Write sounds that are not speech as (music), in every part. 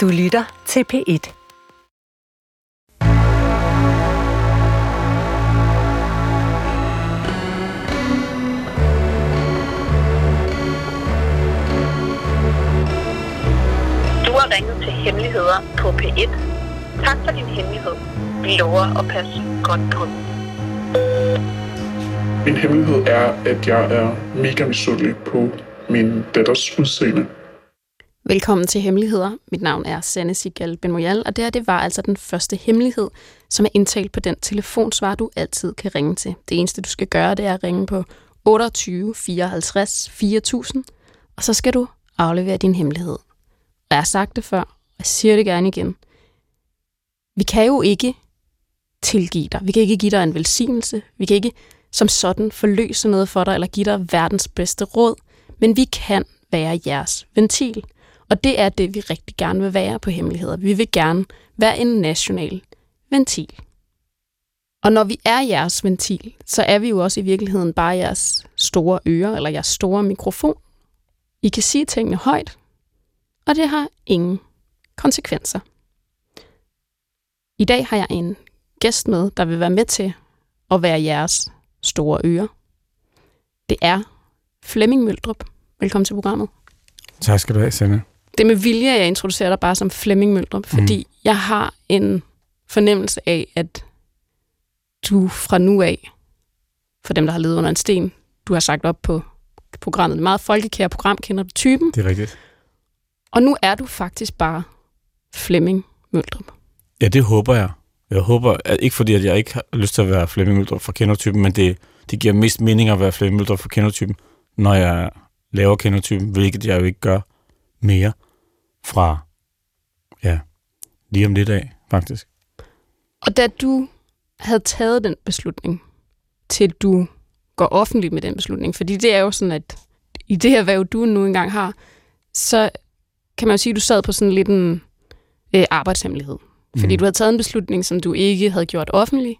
Du lytter til P1. Du har ringet til Hemmeligheder på P1. Tak for din hemmelighed. Vi lover at passe godt på den. Min hemmelighed er, at jeg er mega misundelig på min datters udseende. Velkommen til Hemmeligheder. Mit navn er Sanne Sigal Benmoyal, og det her det var altså den første hemmelighed, som er indtalt på den telefonsvar, du altid kan ringe til. Det eneste, du skal gøre, det er at ringe på 28 54 4000, og så skal du aflevere din hemmelighed. Og jeg har sagt det før, og jeg siger det gerne igen. Vi kan jo ikke tilgive dig. Vi kan ikke give dig en velsignelse. Vi kan ikke som sådan forløse noget for dig, eller give dig verdens bedste råd. Men vi kan være jeres ventil. Og det er det, vi rigtig gerne vil være på hemmeligheder. Vi vil gerne være en national ventil. Og når vi er jeres ventil, så er vi jo også i virkeligheden bare jeres store ører, eller jeres store mikrofon. I kan sige tingene højt, og det har ingen konsekvenser. I dag har jeg en gæst med, der vil være med til at være jeres store ører. Det er Flemming Møldrup. Velkommen til programmet. Tak skal du have, Sanne. Det med vilje, jeg introducerer dig bare som Flemming Møldrup, fordi mm. jeg har en fornemmelse af, at du fra nu af, for dem, der har levet under en sten, du har sagt op på programmet, det meget folkekære program, kender du typen, Det er rigtigt. og nu er du faktisk bare Flemming Møldrup. Ja, det håber jeg. Jeg håber, at ikke fordi, at jeg ikke har lyst til at være Flemming Møldrup fra kendertypen, men det, det giver mest mening at være Flemming Møldrup fra kendertypen, når jeg laver kendertypen, hvilket jeg jo ikke gør mere fra, ja, lige om lidt af, faktisk. Og da du havde taget den beslutning, til du går offentligt med den beslutning, fordi det er jo sådan, at i det her hvad du nu engang har, så kan man jo sige, at du sad på sådan lidt en øh, arbejdshemmelighed. Fordi Mhm. du havde taget en beslutning, som du ikke havde gjort offentlig.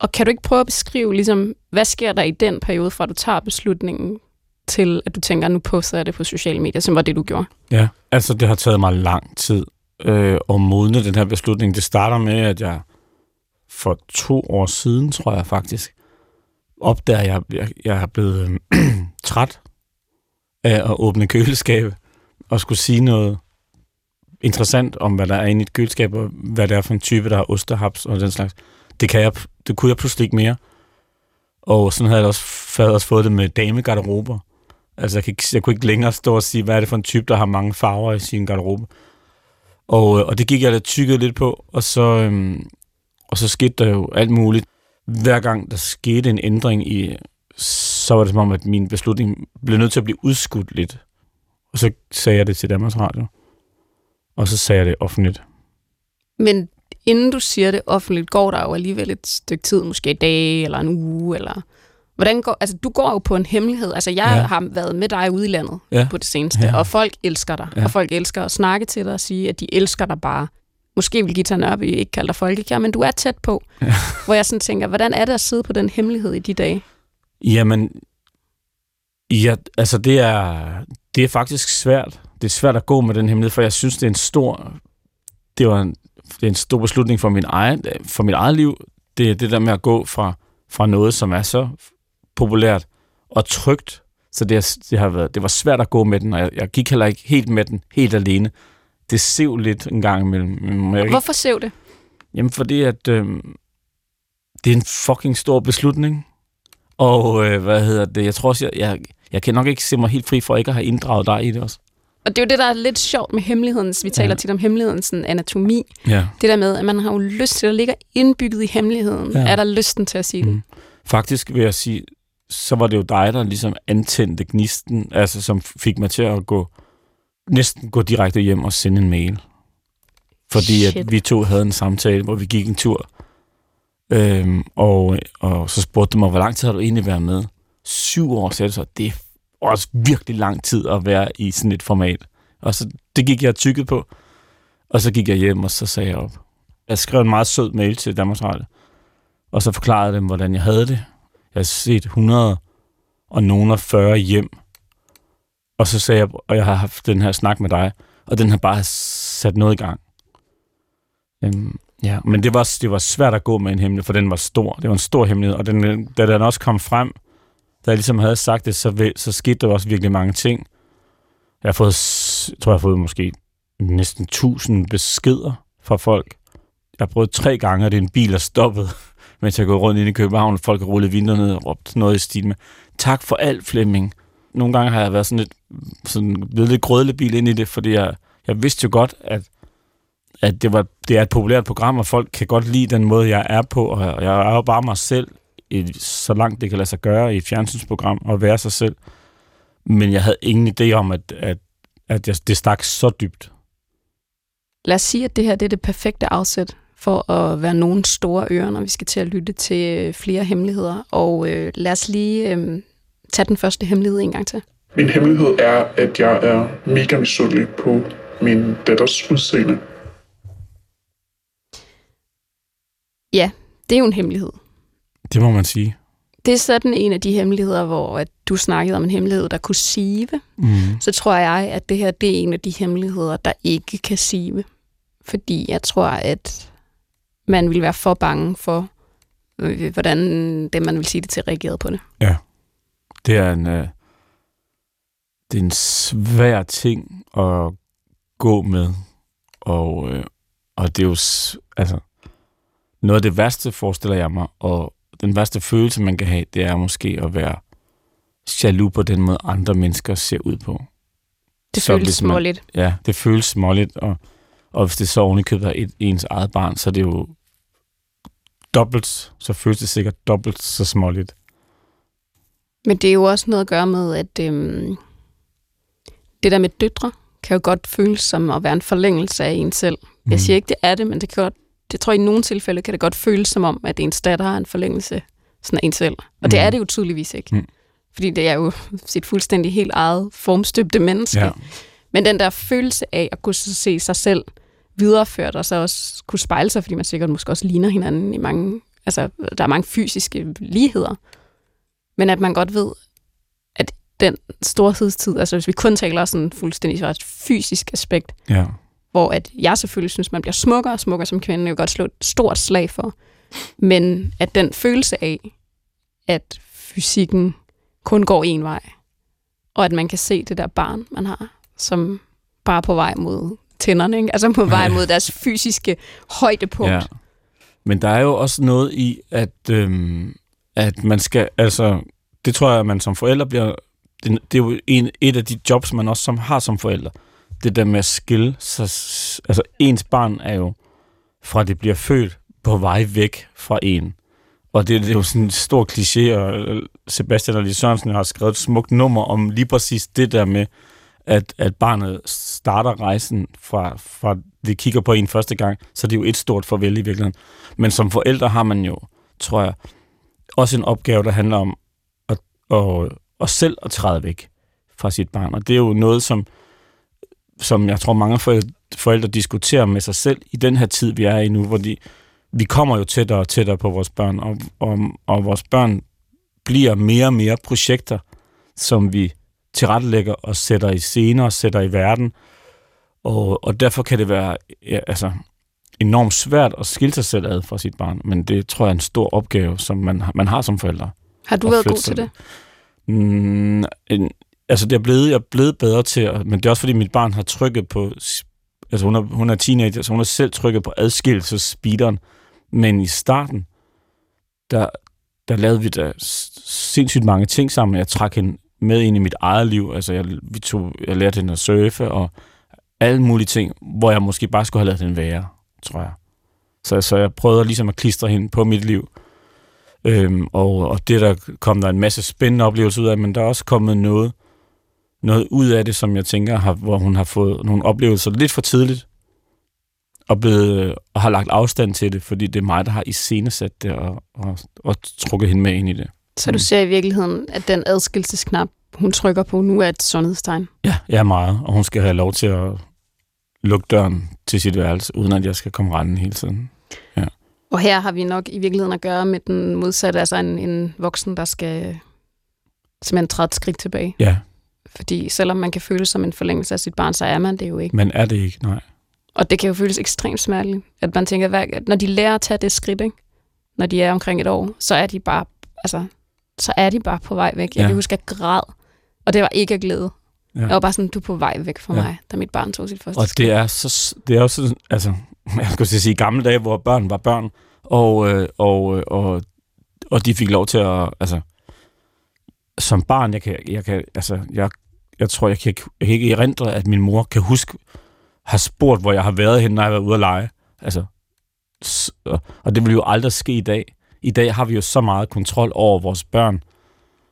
Og kan du ikke prøve at beskrive, ligesom, hvad sker der i den periode, fra du tager beslutningen, til at du tænker, nu poster jeg det på sociale medier, som var det, du gjorde? Ja, altså det har taget mig lang tid øh, at modne den her beslutning. Det starter med, at jeg for to år siden, tror jeg faktisk, opdager, at jeg, jeg, jeg er blevet øh, (clears throat) træt af at åbne køleskabe og skulle sige noget interessant om, hvad der er inde i et køleskab, og hvad det er for en type, der har ostehaps og den slags. Det, kan jeg, det kunne jeg pludselig ikke mere. Og sådan havde jeg også, havde også fået det med damegarderober. Altså, jeg, kan ikke, jeg kunne ikke længere stå og sige, hvad er det for en type, der har mange farver i sin garderobe. Og, øh, og det gik jeg da tykket lidt på, og så, øhm, og så skete der jo alt muligt. Hver gang der skete en ændring i, så var det som om, at min beslutning blev nødt til at blive udskudt lidt. Og så sagde jeg det til Danmarks Radio. Og så sagde jeg det offentligt. Men inden du siger det offentligt, går der jo alligevel et stykke tid, måske et dag eller en uge, eller... Hvordan går, altså, du går jo på en hemmelighed. Altså, jeg Ja. har været med dig ude i landet Ja. på det seneste, Ja. og folk elsker dig. Ja. Og folk elsker at snakke til dig og sige, at de elsker dig bare. Måske vil Gita Nørby ikke kalde dig folkekær, men du er tæt på. Ja. Hvor jeg sådan tænker, hvordan er det at sidde på den hemmelighed i de dage? Jamen, ja, altså det er, det er faktisk svært. Det er svært at gå med den hemmelighed, for jeg synes, det er en stor, det var en, det er en stor beslutning for, min egen, for mit eget liv. Det er det der med at gå fra, fra noget, som er så populært og trygt. Så det, det, har været, det var svært at gå med den, og jeg, jeg gik heller ikke helt med den, helt alene. Det sev lidt en gang imellem. Jeg, Hvorfor sev det? Jamen, fordi at øh, det er en fucking stor beslutning. Og øh, hvad hedder det? Jeg tror også, jeg, jeg, jeg kan nok ikke se mig helt fri for ikke at have inddraget dig i det også. Og det er jo det, der er lidt sjovt med hemmelighedens. Vi taler Ja. tit om hemmelighedens sådan, anatomi. Ja. Det der med, at man har jo lyst til, at ligger indbygget i hemmeligheden. Ja. Er der lysten til at sige det? Mm. Faktisk vil jeg sige, så var det jo dig, der ligesom antændte gnisten, altså som fik mig til at gå næsten gå direkte hjem og sende en mail. Fordi at Shit. vi to havde en samtale, hvor vi gik en tur. Øhm, og, og så spurgte du mig, hvor lang tid har du egentlig været med? Syv år, sagde du så. Det er også virkelig lang tid at være i sådan et format. Og så det gik jeg tykket på. Og så gik jeg hjem, og så sagde jeg op. Jeg skrev en meget sød mail til Danmarks Radio. Og så forklarede dem, hvordan jeg havde det. Jeg har set 100 og nogen af 40 hjem. Og så sagde jeg, og jeg har haft den her snak med dig, og den har bare sat noget i gang. Øhm, ja, men det var, det var svært at gå med en hemmelighed, for den var stor. Det var en stor hemmelighed, og den, da den også kom frem, da jeg ligesom havde sagt det, så, så skete der også virkelig mange ting. Jeg har fået, jeg tror jeg har fået måske næsten 1000 beskeder fra folk. Jeg har prøvet tre gange, at det er en bil er stoppet, mens jeg går rundt ind i København, og folk har rullet vinduerne ned og råbt noget i stil med, tak for alt, Flemming. Nogle gange har jeg været sådan lidt, sådan, blevet lidt grødlebil ind i det, fordi jeg, jeg vidste jo godt, at, at det, var, det er et populært program, og folk kan godt lide den måde, jeg er på, og jeg er jo bare mig selv, i, så langt det kan lade sig gøre i et fjernsynsprogram, og være sig selv. Men jeg havde ingen idé om, at, at, at jeg, det stak så dybt. Lad os sige, at det her det er det perfekte afsæt for at være nogen store ører, når vi skal til at lytte til øh, flere hemmeligheder. Og øh, lad os lige øh, tage den første hemmelighed en gang til. Min hemmelighed er, at jeg er mega misundelig på min datters udseende. Ja, det er jo en hemmelighed. Det må man sige. Det er sådan en af de hemmeligheder, hvor at du snakkede om en hemmelighed, der kunne sive. Mm. Så tror jeg, at det her det er en af de hemmeligheder, der ikke kan sive. Fordi jeg tror, at man vil være for bange for, øh, hvordan det, man vil sige det til, reageret på det. Ja. Det er en, øh, det er en svær ting at gå med. Og, øh, og det er jo altså, noget af det værste, forestiller jeg mig, og den værste følelse, man kan have, det er måske at være jaloux på den måde, andre mennesker ser ud på. Det Så føles man- småligt. Ja, det føles småligt, og, og hvis det så ovenikøbet er et, ens eget barn, så er det jo dobbelt, så føles det sikkert dobbelt så småligt. Men det er jo også noget at gøre med, at øhm, det der med døtre kan jo godt føles som at være en forlængelse af en selv. Mm. Jeg siger ikke, det er det, men det kan godt, det tror jeg i nogle tilfælde kan det godt føles som om, at ens datter har en forlængelse sådan af en selv. Og det Mm. er det jo tydeligvis ikke. Mm. Fordi det er jo sit fuldstændig helt eget formstøbte menneske. Ja. Men den der følelse af at kunne se sig selv videreført, og så også kunne spejle sig, fordi man sikkert måske også ligner hinanden i mange, altså der er mange fysiske ligheder. Men at man godt ved, at den storhedstid, altså hvis vi kun taler sådan fuldstændig fra et fysisk aspekt, Ja. hvor at jeg selvfølgelig synes, man bliver smukkere og smukkere som kvinde, jeg vil godt slå et stort slag for. Men at den følelse af, at fysikken kun går en vej, og at man kan se det der barn, man har, som bare er på vej mod tænderne, ikke? altså på vej mod deres fysiske højdepunkt. Ja. Men der er jo også noget i, at, øhm, at man skal, altså, det tror jeg, at man som forældre bliver, det, det er jo en, et af de jobs, man også som har som forældre. Det der med at skille sig, altså ens barn er jo, fra det bliver født, på vej væk fra en. Og det, det er jo sådan en stor kliché, og øh, Sebastian og Lise Sørensen har skrevet et smukt nummer om lige præcis det der med, at, at barnet starter rejsen fra, fra det kigger på en første gang, så det er jo et stort farvel i virkeligheden. Men som forældre har man jo, tror jeg, også en opgave, der handler om at, at, at selv at træde væk fra sit barn. Og det er jo noget, som, som jeg tror mange forældre, forældre diskuterer med sig selv i den her tid, vi er i nu, hvor vi kommer jo tættere og tættere på vores børn, og, og, og vores børn bliver mere og mere projekter, som vi tilrettelægger og sætter i scener og sætter i verden. Og, og derfor kan det være ja, altså, enormt svært at skille sig selv ad fra sit barn, men det tror jeg er en stor opgave, som man, man har som forældre. Har du været god til det? Mm, en, altså, det er blevet, jeg er blevet bedre til, men det er også fordi, mit barn har trykket på, altså hun er, hun er teenager, så hun har selv trykket på adskillelsesspeederen, men i starten, der, der lavede vi da sindssygt mange ting sammen. Jeg trak hende med ind i mit eget liv. Altså, jeg, vi tog, jeg lærte hende at surfe og alle mulige ting, hvor jeg måske bare skulle have lavet den være, tror jeg. Så, så jeg prøvede ligesom at klistre hende på mit liv. Øhm, og, og det der kom der en masse spændende oplevelser ud af, men der er også kommet noget, noget ud af det, som jeg tænker, har, hvor hun har fået nogle oplevelser lidt for tidligt, og, blevet, og har lagt afstand til det, fordi det er mig, der har iscenesat det og, og, og trukket hende med ind i det. Så du Mm. ser i virkeligheden, at den adskillelsesknap, hun trykker på nu, er et sundhedstegn. Ja, er meget, og hun skal have lov til at lukke døren til sit værelse, uden at jeg skal komme rendende hele tiden. Og her har vi nok i virkeligheden at gøre med den modsatte, altså en, en voksen, der skal simpelthen træde et skridt tilbage. Ja, Fordi selvom man kan føle som en forlængelse af sit barn, så er man det jo ikke. men er det ikke? Nej. Og det kan jo føles ekstremt smerteligt, at man tænker, hvad, når de lærer at tage det skridt, ikke? når de er omkring et år, så er de bare, altså, så er de bare på vej væk. Jeg Ja. kan huske, at jeg græd, og det var ikke af glæde. Ja. Jeg var bare sådan, du er på vej væk fra Ja. mig, da mit barn tog sit første Og det er, så, det er også, altså, (laughs) jeg skulle sige, i gamle dage, hvor børn var børn, og, øh, og, øh, og, og de fik lov til at, altså, som barn, jeg kan, jeg kan, altså, jeg, jeg tror, jeg kan, jeg kan ikke erindre, at min mor kan huske, har spurgt, hvor jeg har været henne, når jeg har været ude at lege. Altså, og- det vil jo aldrig ske i dag. I dag har vi jo så meget kontrol over vores børn,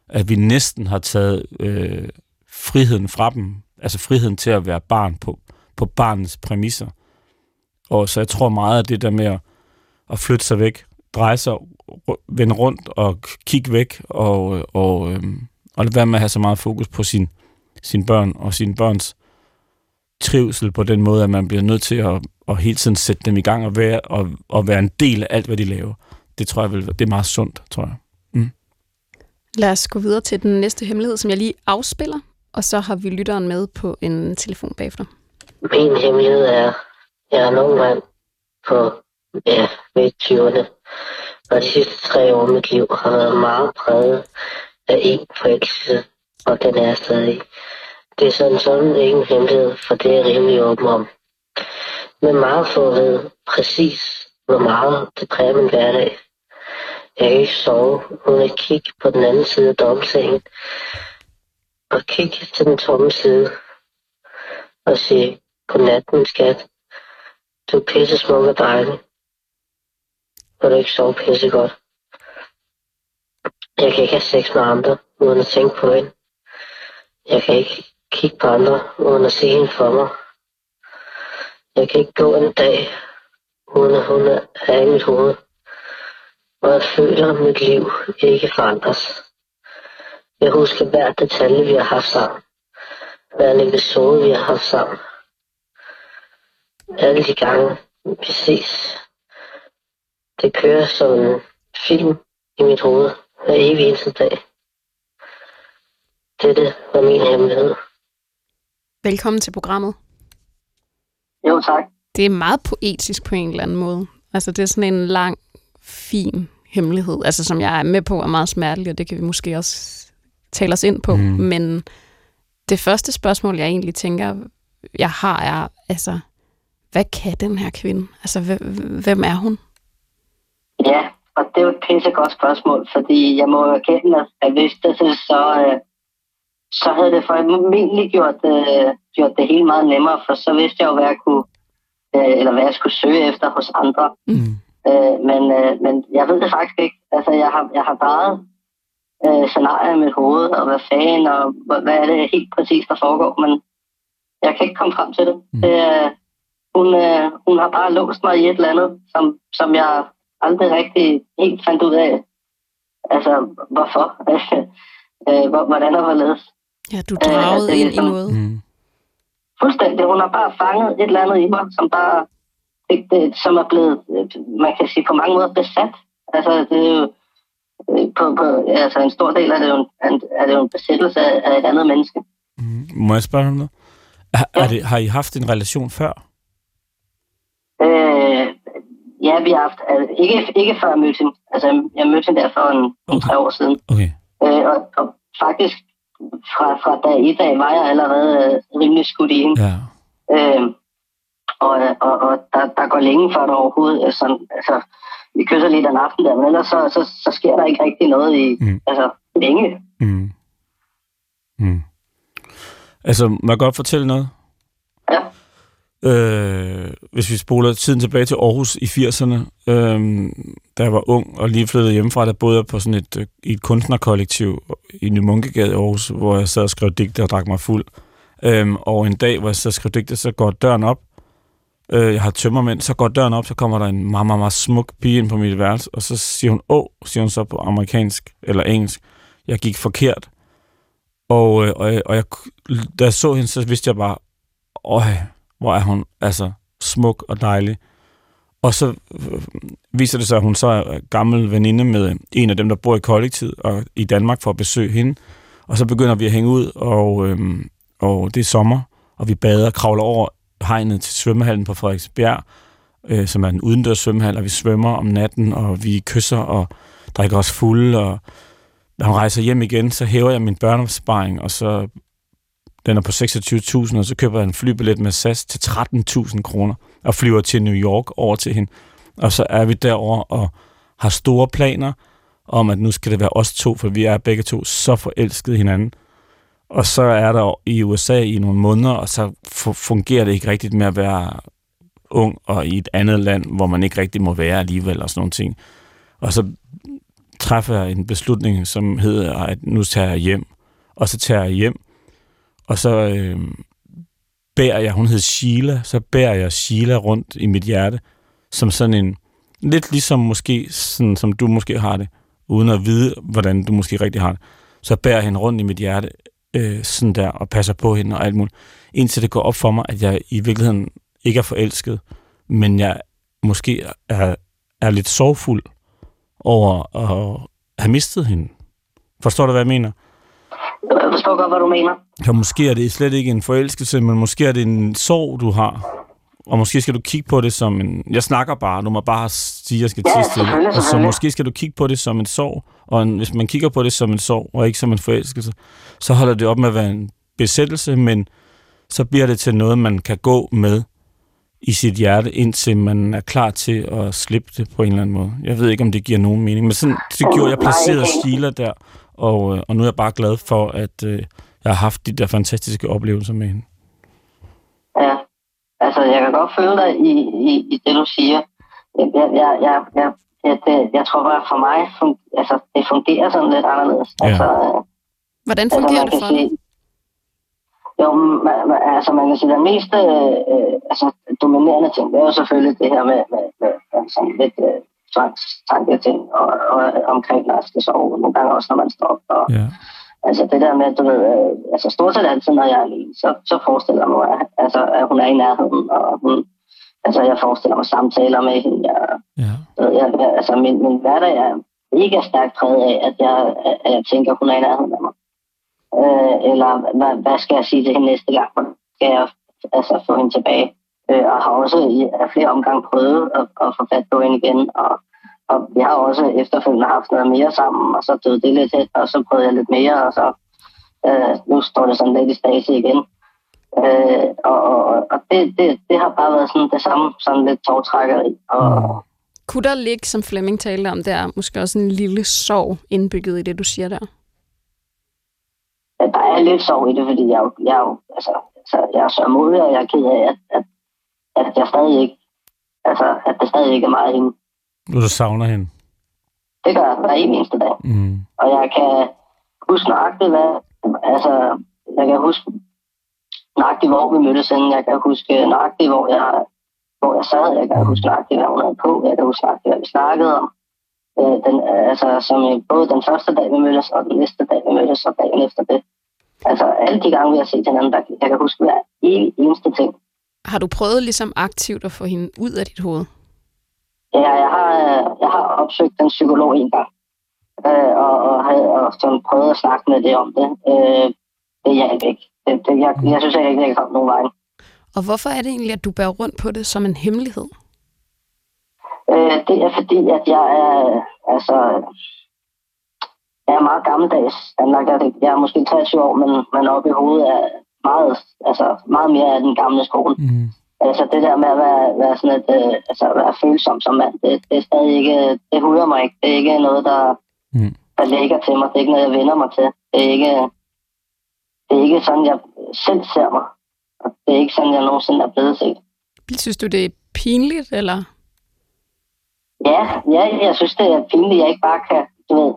at vi næsten har taget øh, friheden fra dem, altså friheden til at være barn på, på barnets præmisser. Og så jeg tror meget af det der med at, at flytte sig væk, dreje sig, vende rundt og kigge væk, og, og, øh, og lade være med at have så meget fokus på sin, sine børn og sine børns trivsel på den måde, at man bliver nødt til at, at hele tiden sætte dem i gang og være, og, og være en del af alt, hvad de laver. Det tror jeg vel, det er meget sundt, tror jeg. Lad os gå videre til den næste hemmelighed, som jeg lige afspiller, og så har vi lytteren med på en telefon bagefter. Min hemmelighed er, at jeg er en ung mand på ja, midt 20'erne, og de sidste tre år af mit liv har været meget præget af en forelskelse, og den er stadig. Det er sådan sådan ikke en hemmelighed, for det er jeg rimelig åben om. Men meget få ved præcis, hvor meget det præger min hverdag. Jeg kan ikke sove, uden at kigge på den anden side af domsengen. og kigge til den tomme side, og sige, Godnat, min skat. Du er pisse smuk og dejlig. Og du ikke sove pisse godt. Jeg kan ikke have sex med andre, uden at tænke på hende. Jeg kan ikke kigge på andre, uden at se hende for mig. Jeg kan ikke gå en dag, uden at hun er i mit hoved. Og jeg føler, at mit liv ikke forandres. Jeg husker hver detalje, vi har haft sammen. Hver en episode, vi har haft sammen alle de gange, vi ses. Det kører som en film i mit hoved hver evig eneste dag. Dette var min hemmelighed. Velkommen til programmet. Jo, tak. Det er meget poetisk på en eller anden måde. Altså, det er sådan en lang, fin hemmelighed, altså som jeg er med på er meget smertelig, og det kan vi måske også tale os ind på. Mm. Men det første spørgsmål, jeg egentlig tænker, jeg har, er, altså, hvad kan den her kvinde? Altså, hvem, er hun? Ja, og det er jo et pissegodt spørgsmål, fordi jeg må erkende, at vidste det, så, øh, så havde det formentlig gjort, øh, gjort det helt meget nemmere, for så vidste jeg jo, hvad jeg kunne, øh, eller hvad jeg skulle søge efter hos andre. Mm. Øh, men, øh, men jeg ved det faktisk ikke. Altså, jeg har, jeg har drejet øh, scenarier i mit hoved, og hvad fanden, og hvad, hvad er det helt præcis, der foregår, men jeg kan ikke komme frem til det. Mm. det øh, hun, øh, hun har bare låst mig i et eller andet, som, som jeg aldrig rigtig helt fandt ud af. Altså, hvorfor? (laughs) øh, hvor- hvordan og hvorledes. Ja, du draget det er ind i noget. Mm. Fuldstændig. Hun har bare fanget et eller andet i mig, som bare det, det, som er blevet, øh, man kan sige, på mange måder besat. Altså, det er jo, øh, på, på, altså en stor del af det er jo en, er det jo en besættelse af, et andet menneske. Mm. Må jeg spørge om noget? Er, er det, har I haft en relation før? Øh, ja, vi har haft, altså, ikke, ikke før jeg mødte hende. Altså, jeg mødte hende der for en, en Okay. tre år siden. Okay. Øh, og, og faktisk fra, fra dag et af var jeg allerede øh, rimelig skudt i hende. Ja. Øh, og og, og der, der går længe før der overhovedet, øh, sådan, altså, vi kysser lidt en aften der, men ellers så, så, så sker der ikke rigtig noget i, Mm. altså, længe. Mm. Mm. Altså, må jeg godt fortælle noget? Ja. Øh, hvis vi spoler tiden tilbage til Aarhus i 80'erne, øh, da jeg var ung og lige flyttede hjemmefra, der boede jeg på sådan et, øh, i et kunstnerkollektiv i Ny Munkegade i Aarhus, hvor jeg sad og skrev digte og drak mig fuld. Øh, og en dag, hvor jeg sad og skrev digte, så går døren op. Øh, jeg har tømmermænd, så går døren op, så kommer der en meget, meget, meget smuk pige ind på mit værelse, og så siger hun, åh, siger hun så på amerikansk eller engelsk. Jeg gik forkert. Og, øh, og, øh, og jeg, da jeg så hende, så vidste jeg bare, åh, hvor er hun altså smuk og dejlig. Og så øh, viser det sig, at hun så er gammel veninde med en af dem, der bor i kollektivet og i Danmark for at besøge hende. Og så begynder vi at hænge ud, og, øhm, og det er sommer, og vi bader og kravler over hegnet til svømmehallen på Frederiksbjerg, øh, som er en udendørs svømmehal, og vi svømmer om natten, og vi kysser og drikker os fulde, og når hun rejser hjem igen, så hæver jeg min børneopsparing, og så den er på 26.000, og så køber jeg en flybillet med SAS til 13.000 kroner, og flyver til New York over til hende. Og så er vi derover og har store planer om, at nu skal det være os to, for vi er begge to så forelskede hinanden. Og så er der i USA i nogle måneder, og så fungerer det ikke rigtigt med at være ung og i et andet land, hvor man ikke rigtig må være alligevel og sådan nogle ting. Og så træffer jeg en beslutning, som hedder, at nu tager jeg hjem. Og så tager jeg hjem, og så øh, bærer jeg, hun hed Sheila, så bærer jeg Sheila rundt i mit hjerte, som sådan en, lidt ligesom måske, sådan, som du måske har det, uden at vide, hvordan du måske rigtig har det. Så bærer jeg hende rundt i mit hjerte, øh, sådan der, og passer på hende og alt muligt, indtil det går op for mig, at jeg i virkeligheden ikke er forelsket, men jeg måske er, er lidt sorgfuld over at have mistet hende. Forstår du, hvad jeg mener? Jeg forstår godt, hvad du mener. Ja, måske er det slet ikke en forelskelse, men måske er det en sorg, du har. Og måske skal du kigge på det som en... Jeg snakker bare, du må bare sige, at jeg skal ja, til stille. Og så måske skal du kigge på det som en sorg. Og en, hvis man kigger på det som en sorg, og ikke som en forelskelse, så holder det op med at være en besættelse, men så bliver det til noget, man kan gå med i sit hjerte, indtil man er klar til at slippe det på en eller anden måde. Jeg ved ikke, om det giver nogen mening, men sådan, det gjorde jeg placeret Stila der, og, øh, og nu er jeg bare glad for, at øh, jeg har haft de der fantastiske oplevelser med hende. Altså jeg kan godt føle dig i, i, i det, du siger. Jeg, jeg, jeg, jeg, jeg, det, jeg tror bare for mig, fun, altså, det fungerer sådan lidt anderledes. Ja. Altså, Hvordan fungerer altså, det for dig? Jo, man, man, altså man kan sige, at den mest øh, altså, dominerende ting, det er jo selvfølgelig det her med, med, med, med sådan lidt øh, tvangstanke ting og, og, omkring, når jeg skal sove, nogle gange også, når man står op. Og, ja. Altså det der med, du ved, øh, altså stort set altid, når jeg er alene, så, så forestiller jeg mig, at, altså, at hun er i nærheden, og hun, altså jeg forestiller mig samtaler med hende. Jeg, ja. ved, jeg, altså min, min hverdag er ikke stærkt præget af, at jeg, at jeg tænker, at hun er i nærheden af mig. Øh, eller hvad, hvad skal jeg sige til hende næste gang? Skal jeg altså, få hende tilbage? Øh, og har også i flere omgange prøvet at, at få fat på hende igen. Og, og vi har også efterfølgende haft noget mere sammen, og så døde det lidt hen, og så prøvede jeg lidt mere, og så øh, nu står det sådan lidt i stase igen. Øh, og og, og det, det, det har bare været sådan det samme, sådan lidt tårtrækkeri. Og, mm. Kunne der ligge, som Flemming talte om der, måske også en lille sorg indbygget i det, du siger der? Ja, der er lidt sorg i det, fordi jeg, jeg, altså, altså, jeg er så modig, og jeg er ked af, at, at, at jeg stadig ikke, altså, at det stadig ikke er meget hende. Du savner hende? Det gør jeg hver eneste dag. Mm. Og jeg kan huske nøjagtigt, hvad, altså, jeg kan huske nøjagtigt, hvor vi mødtes inden. Jeg kan huske nøjagtigt, hvor jeg, hvor jeg sad. Jeg kan mm. huske nøjagtigt, hvad hun havde på. Jeg kan huske nøjagtigt, hvad vi snakkede om. Øh, den, altså, som både den første dag, vi mødtes, og den næste dag, vi mødtes, og dagen efter det. Altså, alle de gange, vi har set hinanden, der, jeg kan huske hver eneste ting. Har du prøvet ligesom aktivt at få hende ud af dit hoved? Ja, jeg har, jeg har opsøgt en psykolog en gang, øh, og, og, havde, og sådan prøvet at snakke med det om det. Øh, det hjalp ikke. Det, det, jeg, jeg synes ikke, jeg kan komme nogen vej. Og hvorfor er det egentlig, at du bærer rundt på det som en hemmelighed? Øh, det er fordi, at jeg er, altså, jeg er meget gammeldags. Jeg er måske 23 år, men, men oppe i hovedet er meget, altså, meget mere af den gamle skole. Mm. Altså det der med at være, være sådan et, øh, altså være følsom som mand, det, det er stadig ikke, det huder mig ikke. Det er ikke noget, der, mm. der ligger til mig. Det er ikke noget, jeg vender mig til. Det er ikke, det er ikke sådan, jeg selv ser mig. Og det er ikke sådan, jeg nogensinde er blevet set. Synes du, det er pinligt, eller? Ja, ja, jeg synes, det er pinligt, jeg ikke bare kan, du ved,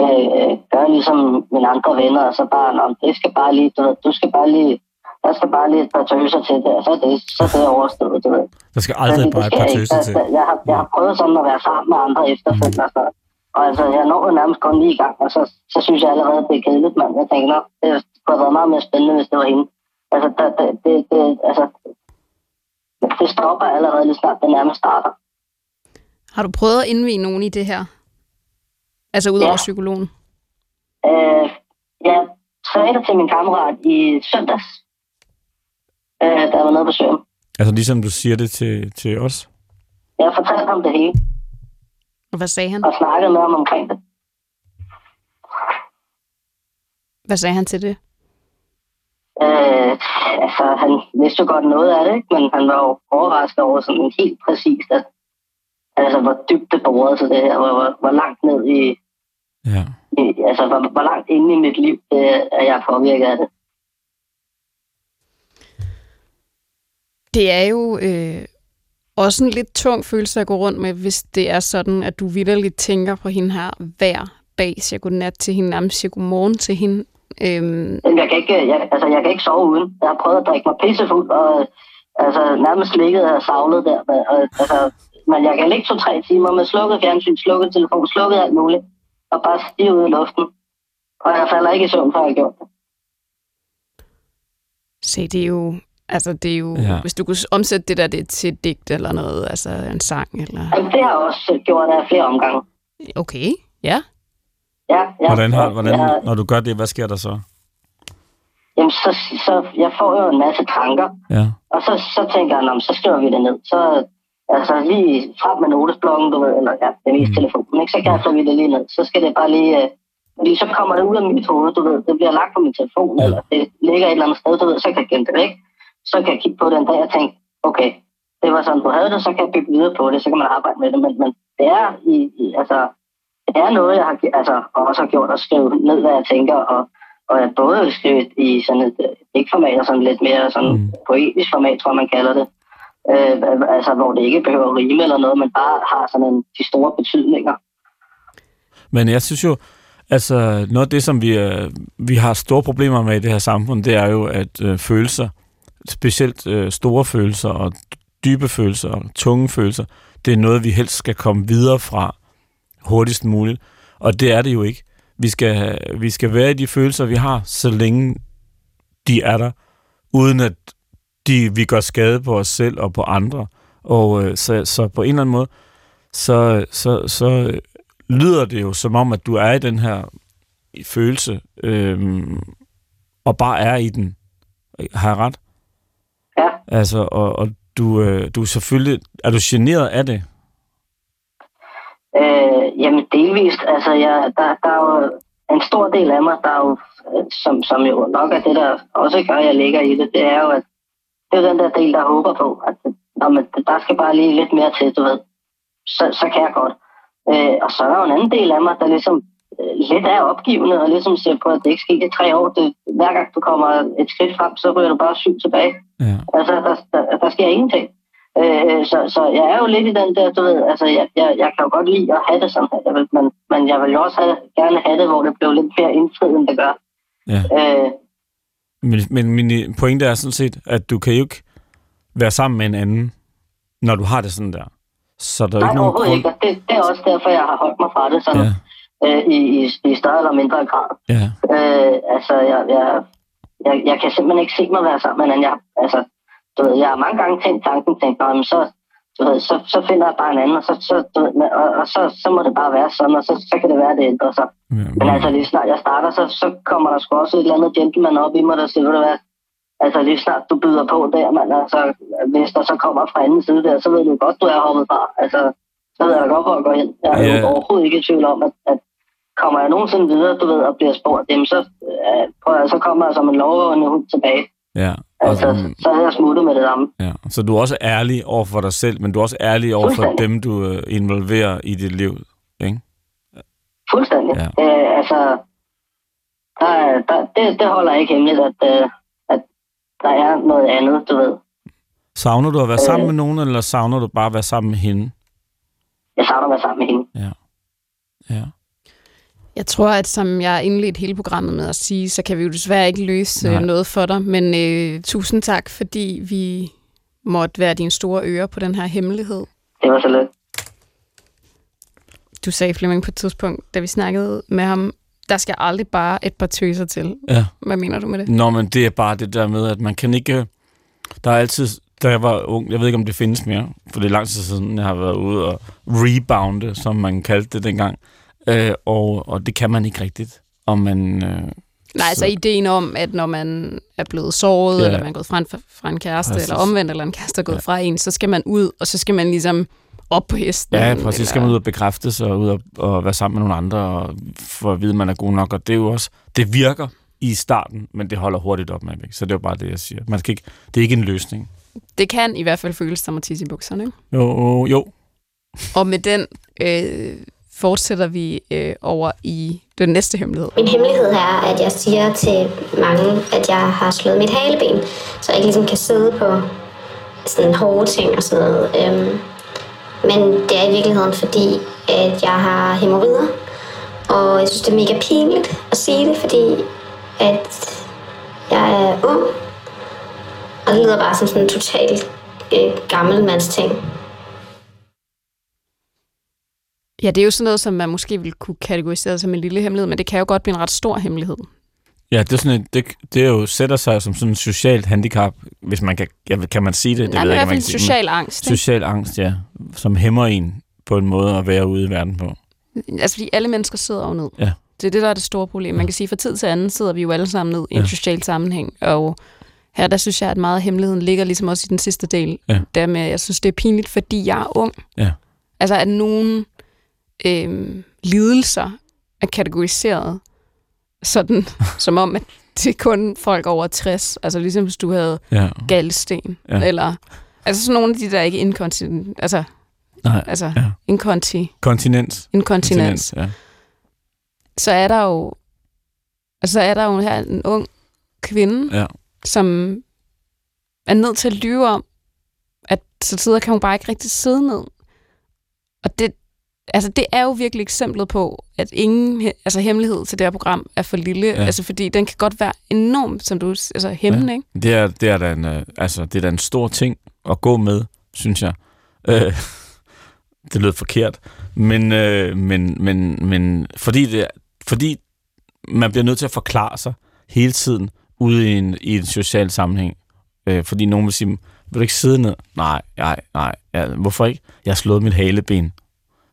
øh, gøre ligesom mine andre venner, og så bare, Nå, det skal bare lige, du ved, du skal bare lige der skal bare lige et par tøser til det, og så er det, så er det overstået, du ved. Der skal aldrig det, bare et par tøser til. Jeg har, jeg har prøvet sådan at være sammen med andre efterfølgende, mm. og, og altså, jeg når nærmest kun lige i gang, og så, så synes jeg allerede, det er kedeligt, mand. Jeg tænker, nok, det kunne have været meget mere spændende, hvis det var hende. Altså, det, det, det, det, altså, det stopper allerede lige snart, det nærmest starter. Har du prøvet at indvige nogen i det her? Altså ud over ja. psykologen? Øh, jeg sagde det til min kammerat i søndags, øh, jeg var nede på søen. Altså ligesom du siger det til, til os? Jeg fortalte ham det hele, Og hvad sagde han? og snakkede med ham omkring det. Hvad sagde han til det? Øh, altså, han vidste jo godt noget af det, ikke? men han var jo overrasket over sådan helt præcist, at altså, hvor dybt det borede sig det her, hvor, hvor, hvor langt ned i, Ja. i altså, hvor, hvor langt inde i mit liv, det, er jeg påvirket af det. Det er jo øh, også en lidt tung følelse at gå rundt med, hvis det er sådan, at du vidderligt tænker på hende her hver dag, siger godnat til hende, nærmest siger godmorgen til hende. Øhm, jeg kan ikke, jeg, altså, jeg kan ikke sove uden. Jeg har prøvet at drikke mig pissefuld, og altså, nærmest ligget og savlet der. Men, og, altså, men jeg kan ligge to-tre timer med slukket fjernsyn, slukket telefon, slukket alt muligt, og bare stige ud i luften. Og jeg falder ikke i søvn, før jeg har gjort det. se, det er jo, altså det er jo, Ja. hvis du kunne omsætte det der det til et digt eller noget, altså en sang eller... Altså, det har jeg også gjort af flere omgange. Okay, ja. Ja, ja, Hvordan, har, hvordan, ja, når du gør det, hvad sker der så? jamen, så, så, jeg får jo en masse tanker, Ja. og så, så tænker jeg, "Nå, så skriver vi det ned. Så altså lige frem med notesblokken, du ved, eller ja, det er mest Mm. telefonen, ikke? så kan jeg få det lige ned. Så skal det bare lige, øh, fordi så kommer det ud af mit hoved, du ved, det bliver lagt på min telefon, ja. eller det ligger et eller andet sted, du ved, så kan jeg gemme det væk. Så kan jeg kigge på det en dag og tænke, okay, det var sådan, du havde det, så kan jeg bygge videre på det, så kan man arbejde med det, men, men det er i, i altså, det er noget, jeg har, altså, også har gjort at skrive ned, hvad jeg tænker, og, og jeg både vil skrive i sådan et øh, ikke-format, og sådan lidt mere sådan Mm. poetisk format, tror man kalder det. Øh, altså, hvor det ikke behøver at rime eller noget, men bare har sådan en, de store betydninger. Men jeg synes jo, altså noget af det, som vi, øh, vi har store problemer med i det her samfund, det er jo, at øh, følelser, specielt øh, store følelser og dybe følelser og tunge følelser, det er noget, vi helst skal komme videre fra hurtigst muligt. Og det er det jo ikke. Vi skal, vi skal være i de følelser, vi har, så længe de er der, uden at de, vi gør skade på os selv og på andre. Og øh, så, så på en eller anden måde, så, så, så lyder det jo som om, at du er i den her følelse, øh, og bare er i den. Har jeg ret? Ja. Altså, og, og du, øh, du er selvfølgelig... Er du generet af det? Øh, jamen delvist, altså jeg, der, der er jo en stor del af mig, der er jo, øh, som, som jo nok er det, der også gør, at jeg ligger i det, det er jo, at det er den der del, der håber på, at når man, der skal bare lige lidt mere til, du ved, så, så kan jeg godt. Øh, og så er der jo en anden del af mig, der ligesom lidt er opgivende, og ligesom ser på, at det ikke skete i tre år. Det, hver gang du kommer et skridt frem, så ryger du bare syv tilbage. Ja. Altså, der, der, der sker ingenting. Øh, så, så jeg er jo lidt i den der, du ved, altså, jeg, jeg, jeg kan jo godt lide at have det sådan her, jeg vil, men, men jeg vil jo også have, gerne have det, hvor det blev lidt mere indfriet, end det gør. ja. Øh, Men, men min pointe er sådan set, at du kan jo ikke være sammen med en anden, når du har det sådan der. Så der er nej, ikke nogen grund... ikke, det, det er også derfor, jeg har holdt mig fra det sådan, ja. Øh, i, i, i større eller mindre grad. ja, Øh, altså, jeg, jeg, jeg, jeg kan simpelthen ikke se mig være sammen med en. Jeg, altså, du ved, jeg har mange gange tænkt tanken, tænkt, "Nå, men så, du ved, så, så finder jeg bare en anden, og, så, så, du ved, og, og så, så må det bare være sådan, og så, så kan det være, det ændrer sig. ja. Men altså, lige snart jeg starter, så, så kommer der sgu også et eller andet gentleman op i mig, der siger, ved du hvad, altså lige snart du byder på der, man, altså, hvis der så kommer fra anden side der, så ved du godt, du er hoppet fra. Altså, så ved jeg da godt, hvor jeg går hen. Jeg er Ja. overhovedet ikke i tvivl om, at, at kommer jeg nogensinde videre, du ved, og bliver spurgt, jamen så, øh, prøv så kommer jeg som en lovende hund tilbage. ja. Og, Altså, så er jeg smuttet med det samme. ja. Så du er også ærlig over for dig selv, men du er også ærlig over for dem, du øh, involverer i dit liv. Ikke? Fuldstændig. Ja. Øh, altså, der, der, det, det holder ikke hemmeligt, at, øh, at der er noget andet, du ved. Savner du at være sammen Øh. med nogen, eller savner du bare at være sammen med hende? Jeg savner at være sammen med hende. Ja. Ja. Jeg tror, at som jeg indledte hele programmet med at sige, så kan vi jo desværre ikke løse Nej. Nej. noget for dig. Men øh, tusind tak, fordi vi måtte være dine store ører på den her hemmelighed. Det var så lidt. Du sagde, Flemming, på et tidspunkt, da vi snakkede med ham, der skal aldrig bare et par tøser til. ja. Hvad mener du med det? Nå, men det er bare det der med, at man kan ikke... Der er altid... Da jeg var ung, jeg ved ikke, om det findes mere, for det er lang tid siden, jeg har været ude og rebounde, som man kaldte det dengang. Øh, og, og det kan man ikke rigtigt. Og man, øh, Nej, altså Så- ideen om, at når man er blevet såret, Ja. eller man er gået fra en, fra en kæreste, Præcis. eller omvendt, eller en kæreste er gået ja. fra en, så skal man ud, og så skal man ligesom op på hesten. Ja, præcis. Skal man ud og bekræftes og ud og, og være sammen med nogle andre og for at vide, at man er god nok. Og det er jo også, det virker i starten, men det holder hurtigt op med væk. Så det er jo bare det, jeg siger. Man skal ikke, det er ikke en løsning. Det kan i hvert fald føles som at tisse i bukserne. Ikke? Jo, jo. Og med den øh, fortsætter vi øh, over i den næste hemmelighed. Min hemmelighed er, at jeg siger til mange, at jeg har slået mit haleben, så jeg ikke ligesom kan sidde på sådan hårde ting og sådan noget. Øhm, men det er i virkeligheden fordi, at jeg har hemorrider, og jeg synes, det er mega pinligt at sige det, fordi at jeg er ung, og det lyder bare som sådan en totalt øh, gammelmands ting. Ja, det er jo sådan noget, som man måske ville kunne kategorisere som en lille hemmelighed, men det kan jo godt blive en ret stor hemmelighed. Ja, det er, sådan et, det, det er jo sætter sig som sådan en socialt handicap, hvis man kan, ja, kan man sige det? det Nej, ved i jeg hvert ikke, fald om man kan sige, social angst. Ikke? Social angst, ja. Som hæmmer en på en måde at være ude i verden på. Altså, fordi alle mennesker sidder jo ned. Ja. Det er det, der er det store problem. Man kan sige, at fra tid til anden sidder vi jo alle sammen ned i en Ja. social sammenhæng, og her der synes jeg, at meget af hemmeligheden ligger ligesom også i den sidste del. Ja. Der med, jeg synes, det er pinligt, fordi jeg er ung. Ja. Altså, at nogle øh, lidelser er kategoriseret sådan, (laughs) som om, at det er kun folk over 60. Altså ligesom hvis du havde Ja. galsten, Ja. eller altså sådan nogle af de der ikke inkontinent, altså, Nej. altså Ja. inkonti, Kontinens. inkontinens. Ja. så er der jo altså så er der jo her en ung kvinde, Ja. som er nødt til at lyve om, at så tider kan hun bare ikke rigtig sidde ned. Og det, altså det er jo virkelig eksemplet på, at ingen altså hemmelighed til det her program er for lille. Ja. Altså fordi den kan godt være enormt, som du altså hæmmende, ja. ikke? Det er, det, er da en, øh, altså, det er da en stor ting at gå med, synes jeg. Øh, (laughs) det lød forkert. Men, øh, men, men, men fordi, det, fordi man bliver nødt til at forklare sig hele tiden ude i en, i en social sammenhæng. Øh, fordi nogen vil sige, vil du ikke sidde ned? Nej, nej, nej. Ja, hvorfor ikke? Jeg har slået mit haleben.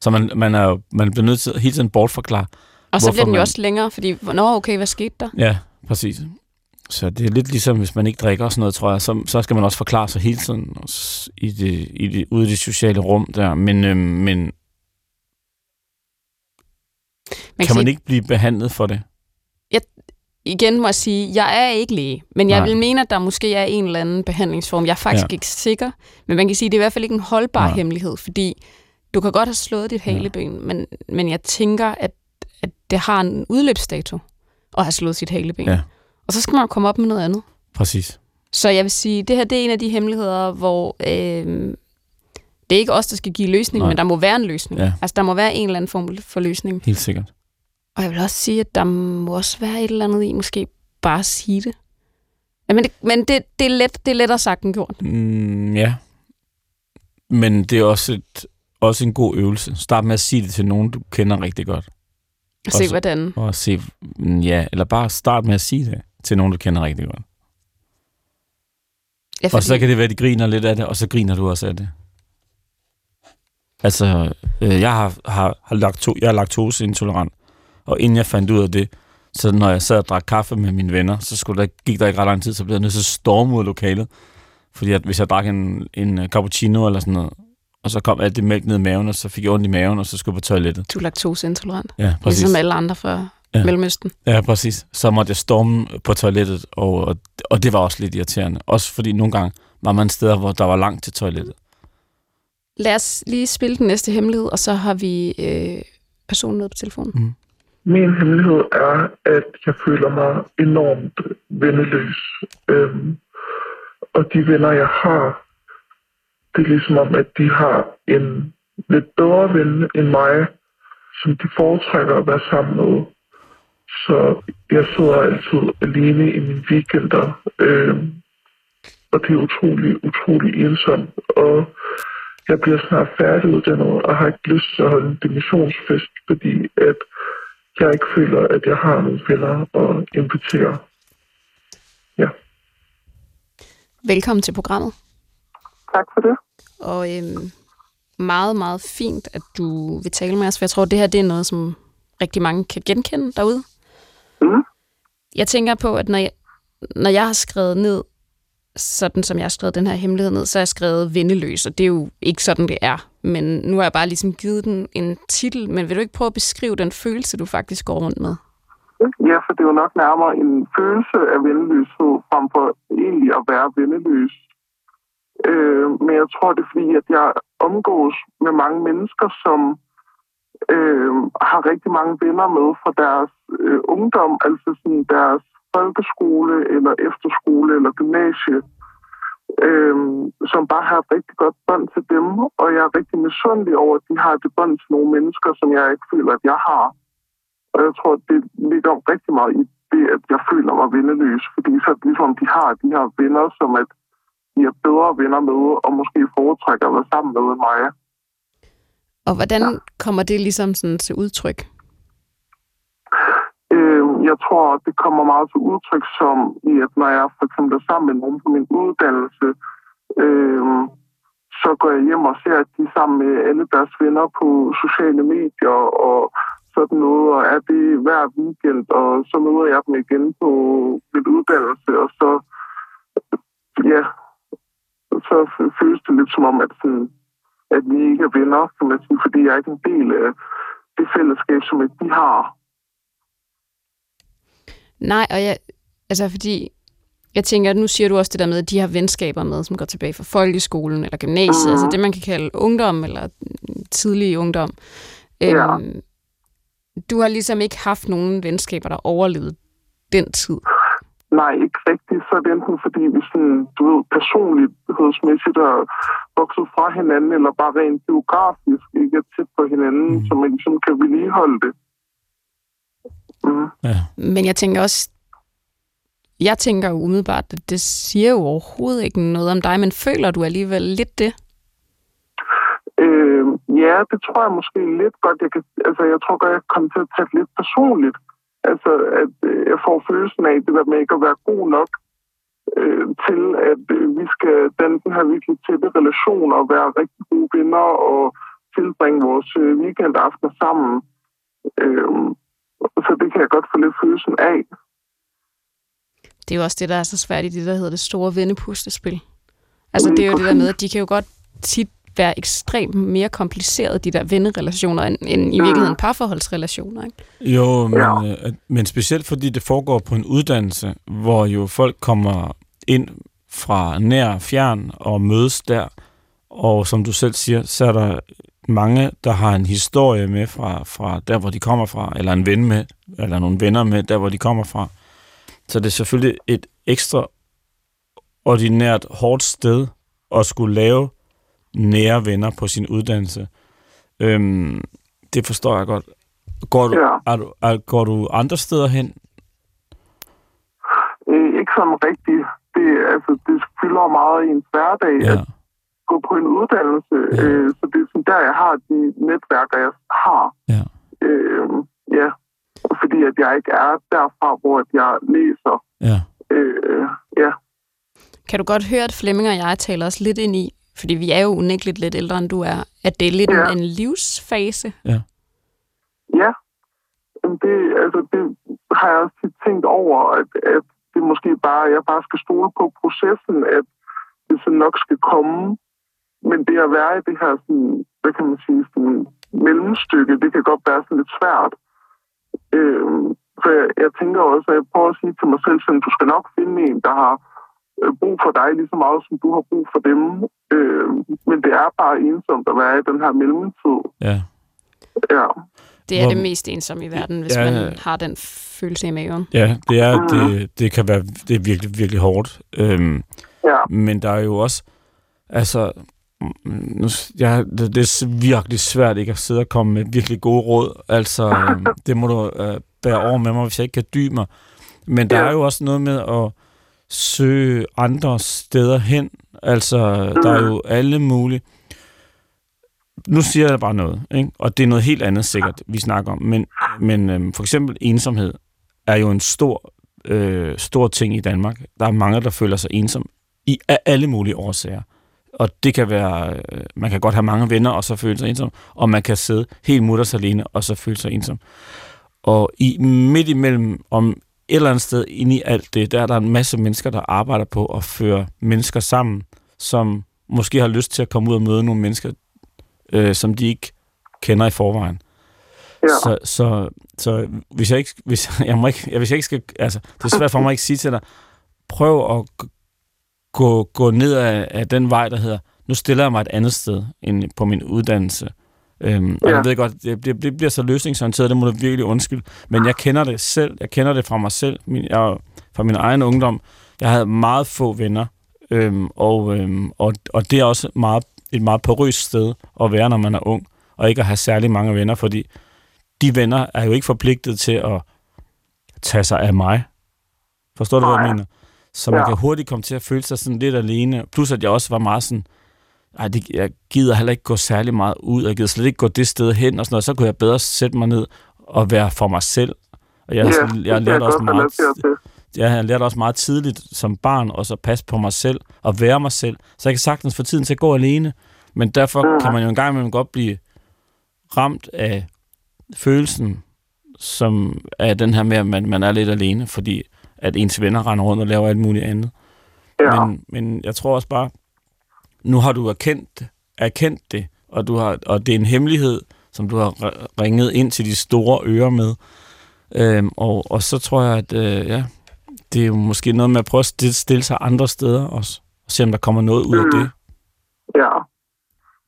Så man, man, er, man bliver nødt til at hele tiden bortforklare. Og så bliver den jo man- også længere, fordi, hvornår okay, hvad skete der? Ja, præcis. Så det er lidt ligesom, hvis man ikke drikker og sådan noget, tror jeg, så, så skal man også forklare sig hele tiden i det, i det, ude i det sociale rum der. Men, øhm, men Man kan, kan man ikke blive behandlet for det? igen må jeg sige, jeg er ikke læge, men jeg Nej. vil mene, at der måske er en eller anden behandlingsform. Jeg er faktisk ja. ikke sikker, men man kan sige, at det er i hvert fald ikke en holdbar Nej. hemmelighed, fordi du kan godt have slået dit haleben, men, men jeg tænker, at, at det har en udløbsdato at have slået sit haleben. Ja. Og så skal man jo komme op med noget andet. Præcis. Så jeg vil sige, det her det er en af de hemmeligheder, hvor øh, det er ikke os, der skal give løsning, Nej. men der må være en løsning. Ja. Altså, der må være en eller anden form for løsning. Helt sikkert. Og jeg vil også sige, at der må også være et eller andet i, måske bare at sige det. Ja, men det, men det, det, er let, det er lettere sagt end gjort. Mm, ja. Men det er også, et, også en god øvelse. Start med at sige det til nogen, du kender rigtig godt. At se, hvordan... Og se, mm, ja, eller bare start med at sige det til nogen, du kender rigtig godt. Ja, Og så kan det være, at de griner lidt af det, og så griner du også af det. Altså, øh, jeg har, har, har lakto, jeg er laktoseintolerant, og inden jeg fandt ud af det, så når jeg sad og drak kaffe med mine venner, så skulle der, gik der ikke ret lang tid, så blev jeg nødt til at storme ud af lokalet. Fordi at hvis jeg drak en, en cappuccino eller sådan noget, og så kom alt det mælk ned i maven, og så fik jeg ondt i maven, og så skulle jeg på toilettet. Du er laktoseintolerant. Ja, præcis. Ligesom alle andre fra Ja. ja. Mellemøsten. Ja, præcis. Så måtte jeg storme på toilettet, og, og, og det var også lidt irriterende. Også fordi nogle gange var man steder, hvor der var langt til toilettet. Lad os lige spille den næste hemmelighed, og så har vi øh, personen nede på telefonen. Min hemmelighed er, at jeg føler mig enormt venneløs. Øhm, og de venner, jeg har, det er ligesom om, at de har en lidt bedre ven end mig, som de foretrækker at være sammen med. Så jeg sidder altid alene i mine weekender, øh, og det er utrolig, utrolig ensomt. Og jeg bliver snart færdiguddannet og har ikke lyst til at holde en dimissionsfest, fordi at jeg ikke føler, at jeg har nogle venner at invitere. Ja. Velkommen til programmet. Tak for det. Og øhm, meget, meget fint, at du vil tale med os, for jeg tror, det her det er noget, som rigtig mange kan genkende derude. Mhm. jeg tænker på, at når jeg, når jeg har skrevet ned, sådan som jeg har skrevet den her hemmelighed ned, så har jeg skrevet vendeløs, og det er jo ikke sådan, det er. Men nu har jeg bare ligesom givet den en titel, men vil du ikke prøve at beskrive den følelse, du faktisk går rundt med? Ja, for det er jo nok nærmere en følelse af vendeløshed, frem for egentlig at være vendeløs. Øh, men jeg tror, det er fordi, at jeg omgås med mange mennesker, som øh, har rigtig mange venner med fra deres øh, ungdom, altså sådan deres folkeskole, eller efterskole, eller gymnasie, øh, som bare har et rigtig godt bånd til dem, og jeg er rigtig misundelig over, at de har det bånd til nogle mennesker, som jeg ikke føler, at jeg har. Og jeg tror, det ligger rigtig meget i det, at jeg føler mig venneløs, fordi så ligesom de har de her venner, som at de er bedre venner med, og måske foretrækker at være sammen med mig. Og hvordan ja. kommer det ligesom sådan til udtryk? Øh, jeg tror, det kommer meget til udtryk som i, at når jeg for eksempel er sammen med nogen på min uddannelse, øh, så går jeg hjem og ser, at de er sammen med alle deres venner på sociale medier og sådan noget, og er det hver weekend, og så møder jeg dem igen på min uddannelse, og så, ja, så føles det lidt som om, at, sådan, at vi ikke er venner, kan man sige, fordi jeg er ikke en del af det fællesskab, som de har. Nej, og jeg, altså fordi, jeg tænker, at nu siger du også det der med, at de har venskaber med, som går tilbage fra folkeskolen eller gymnasiet, mm. altså det, man kan kalde ungdom eller tidlig ungdom. Ja. Øhm, du har ligesom ikke haft nogen venskaber, der overlevede den tid. Nej, ikke rigtigt. Så er det enten fordi vi sådan, du ved, personlighedsmæssigt er vokset fra hinanden, eller bare rent geografisk ikke er tæt på hinanden, mm. så man ligesom kan vedligeholde det. Mm. Ja. Men jeg tænker også, jeg tænker jo umiddelbart, at det siger jo overhovedet ikke noget om dig, men føler du alligevel lidt det? Øh, ja, det tror jeg måske lidt godt. Jeg, kan, altså, jeg tror godt, jeg kommer til at tage det lidt personligt. Altså, at øh, jeg får følelsen af det der med ikke at være god nok øh, til, at øh, vi skal danne den her virkelig tætte relation og være rigtig gode venner og tilbringe vores øh, weekendaften sammen. Øh, så det kan jeg godt få lidt følelsen af. Det er jo også det, der er så svært i det, der hedder det store vennepustespil. Altså, det er jo det der med, at de kan jo godt tit være ekstremt mere kompliceret, de der vennerelationer, end, end i virkeligheden parforholdsrelationer. Ikke? Jo, men, ja. men specielt fordi det foregår på en uddannelse, hvor jo folk kommer ind fra nær fjern og mødes der, og som du selv siger, så er der mange, der har en historie med fra, fra der, hvor de kommer fra, eller en ven med, eller nogle venner med, der, hvor de kommer fra. Så det er selvfølgelig et ekstra ordinært hårdt sted at skulle lave nære venner på sin uddannelse. Øhm, det forstår jeg godt. Går du, Ja. er du, er, går du andre steder hen? Øh, ikke sådan rigtigt. Det, altså, det fylder meget i en hverdag Ja. at gå på en uddannelse. Ja. Øh, så det er sådan der, jeg har de netværker, jeg har. Ja. Øh, ja. Fordi at jeg ikke er derfra, hvor jeg læser. Ja. Øh, ja. Kan du godt høre, at Flemming og jeg taler os lidt ind i, fordi vi er jo unægteligt lidt ældre, end du er, at det er lidt Ja. en, livsfase? Ja. Jamen, Det, altså, det har jeg også tit tænkt over, at, at det måske bare, jeg bare skal stole på processen, at det så nok skal komme. Men det at være i det her, sådan, hvad kan man sige, sådan, mellemstykke, det kan godt være sådan lidt svært. Øhm, for jeg, jeg tænker også, at jeg prøver at sige til mig selv, sådan, du skal nok finde en, der har øh, brug for dig lige så meget, som du har brug for dem. Øh, men det er bare ensomt at være i den her mellemtid. Ja. Ja. Det er Hvor- det mest ensomme i verden, hvis Ja, man har den følelse i maven. Ja, det er, det, det kan være det er virkelig, virkelig hårdt. Øhm, Ja. men der er jo også, altså, mm, nu, ja, det, det er virkelig svært ikke at sidde og komme med virkelig gode råd. Altså, (laughs) øhm, det må du øh, bære over med mig, hvis jeg ikke kan dybe mig. Men der Ja. er jo også noget med at søge andre steder hen. Altså, der er jo alle mulige... Nu siger jeg bare noget, ikke? og det er noget helt andet sikkert, vi snakker om. Men, men øhm, for eksempel ensomhed er jo en stor, øh, stor ting i Danmark. Der er mange, der føler sig ensom i af alle mulige årsager. Og det kan være, øh, man kan godt have mange venner, og så føle sig ensom, og man kan sidde helt mutters alene, og så føle sig ensom. Og i midt imellem, om et eller andet sted inde i alt det, der er der en masse mennesker, der arbejder på at føre mennesker sammen, som måske har lyst til at komme ud og møde nogle mennesker, øh, som de ikke kender i forvejen. Ja. Så, så, så hvis jeg ikke, hvis (laughs) jeg, må ikke, hvis jeg ikke skal, altså, det er svært for mig at ikke sige til dig, prøv at gå, gå ned af, af den vej, der hedder, nu stiller jeg mig et andet sted end på min uddannelse. Øhm, og Ja. jeg ved godt, det, det, det bliver så løsningsorienteret, det må du virkelig undskylde. Men jeg kender det selv, jeg kender det fra mig selv, min, jeg, fra min egen ungdom. Jeg havde meget få venner, øhm, og, øhm, og, og det er også meget, et meget porøst sted at være, når man er ung, og ikke at have særlig mange venner, fordi de venner er jo ikke forpligtet til at tage sig af mig. Forstår du, hvad jeg Nej. mener? Så man Ja. kan hurtigt komme til at føle sig sådan lidt alene. Plus at jeg også var meget sådan, ej, det, jeg gider heller ikke gå særlig meget ud, jeg gider slet ikke gå det sted hen og sådan noget. Så kunne jeg bedre sætte mig ned og være for mig selv. Og jeg, ja, jeg, jeg lærte også meget, jeg lærte også meget tidligt som barn også at passe på mig selv og være mig selv. Så jeg kan sagtens få tiden til at gå alene. Men derfor Mhm. kan man jo en gang imellem godt blive ramt af følelsen, som er den her med, at man, man er lidt alene, fordi at ens venner render rundt og laver alt muligt andet. Ja. Men, men jeg tror også bare, nu har du erkendt, erkendt det, og, du har, og det er en hemmelighed, som du har ringet ind til de store ører med. Øhm, og, og så tror jeg, at øh, ja, det er jo måske noget med at prøve at stille, stille sig andre steder også, og se om der kommer noget ud af Mm. det. Ja.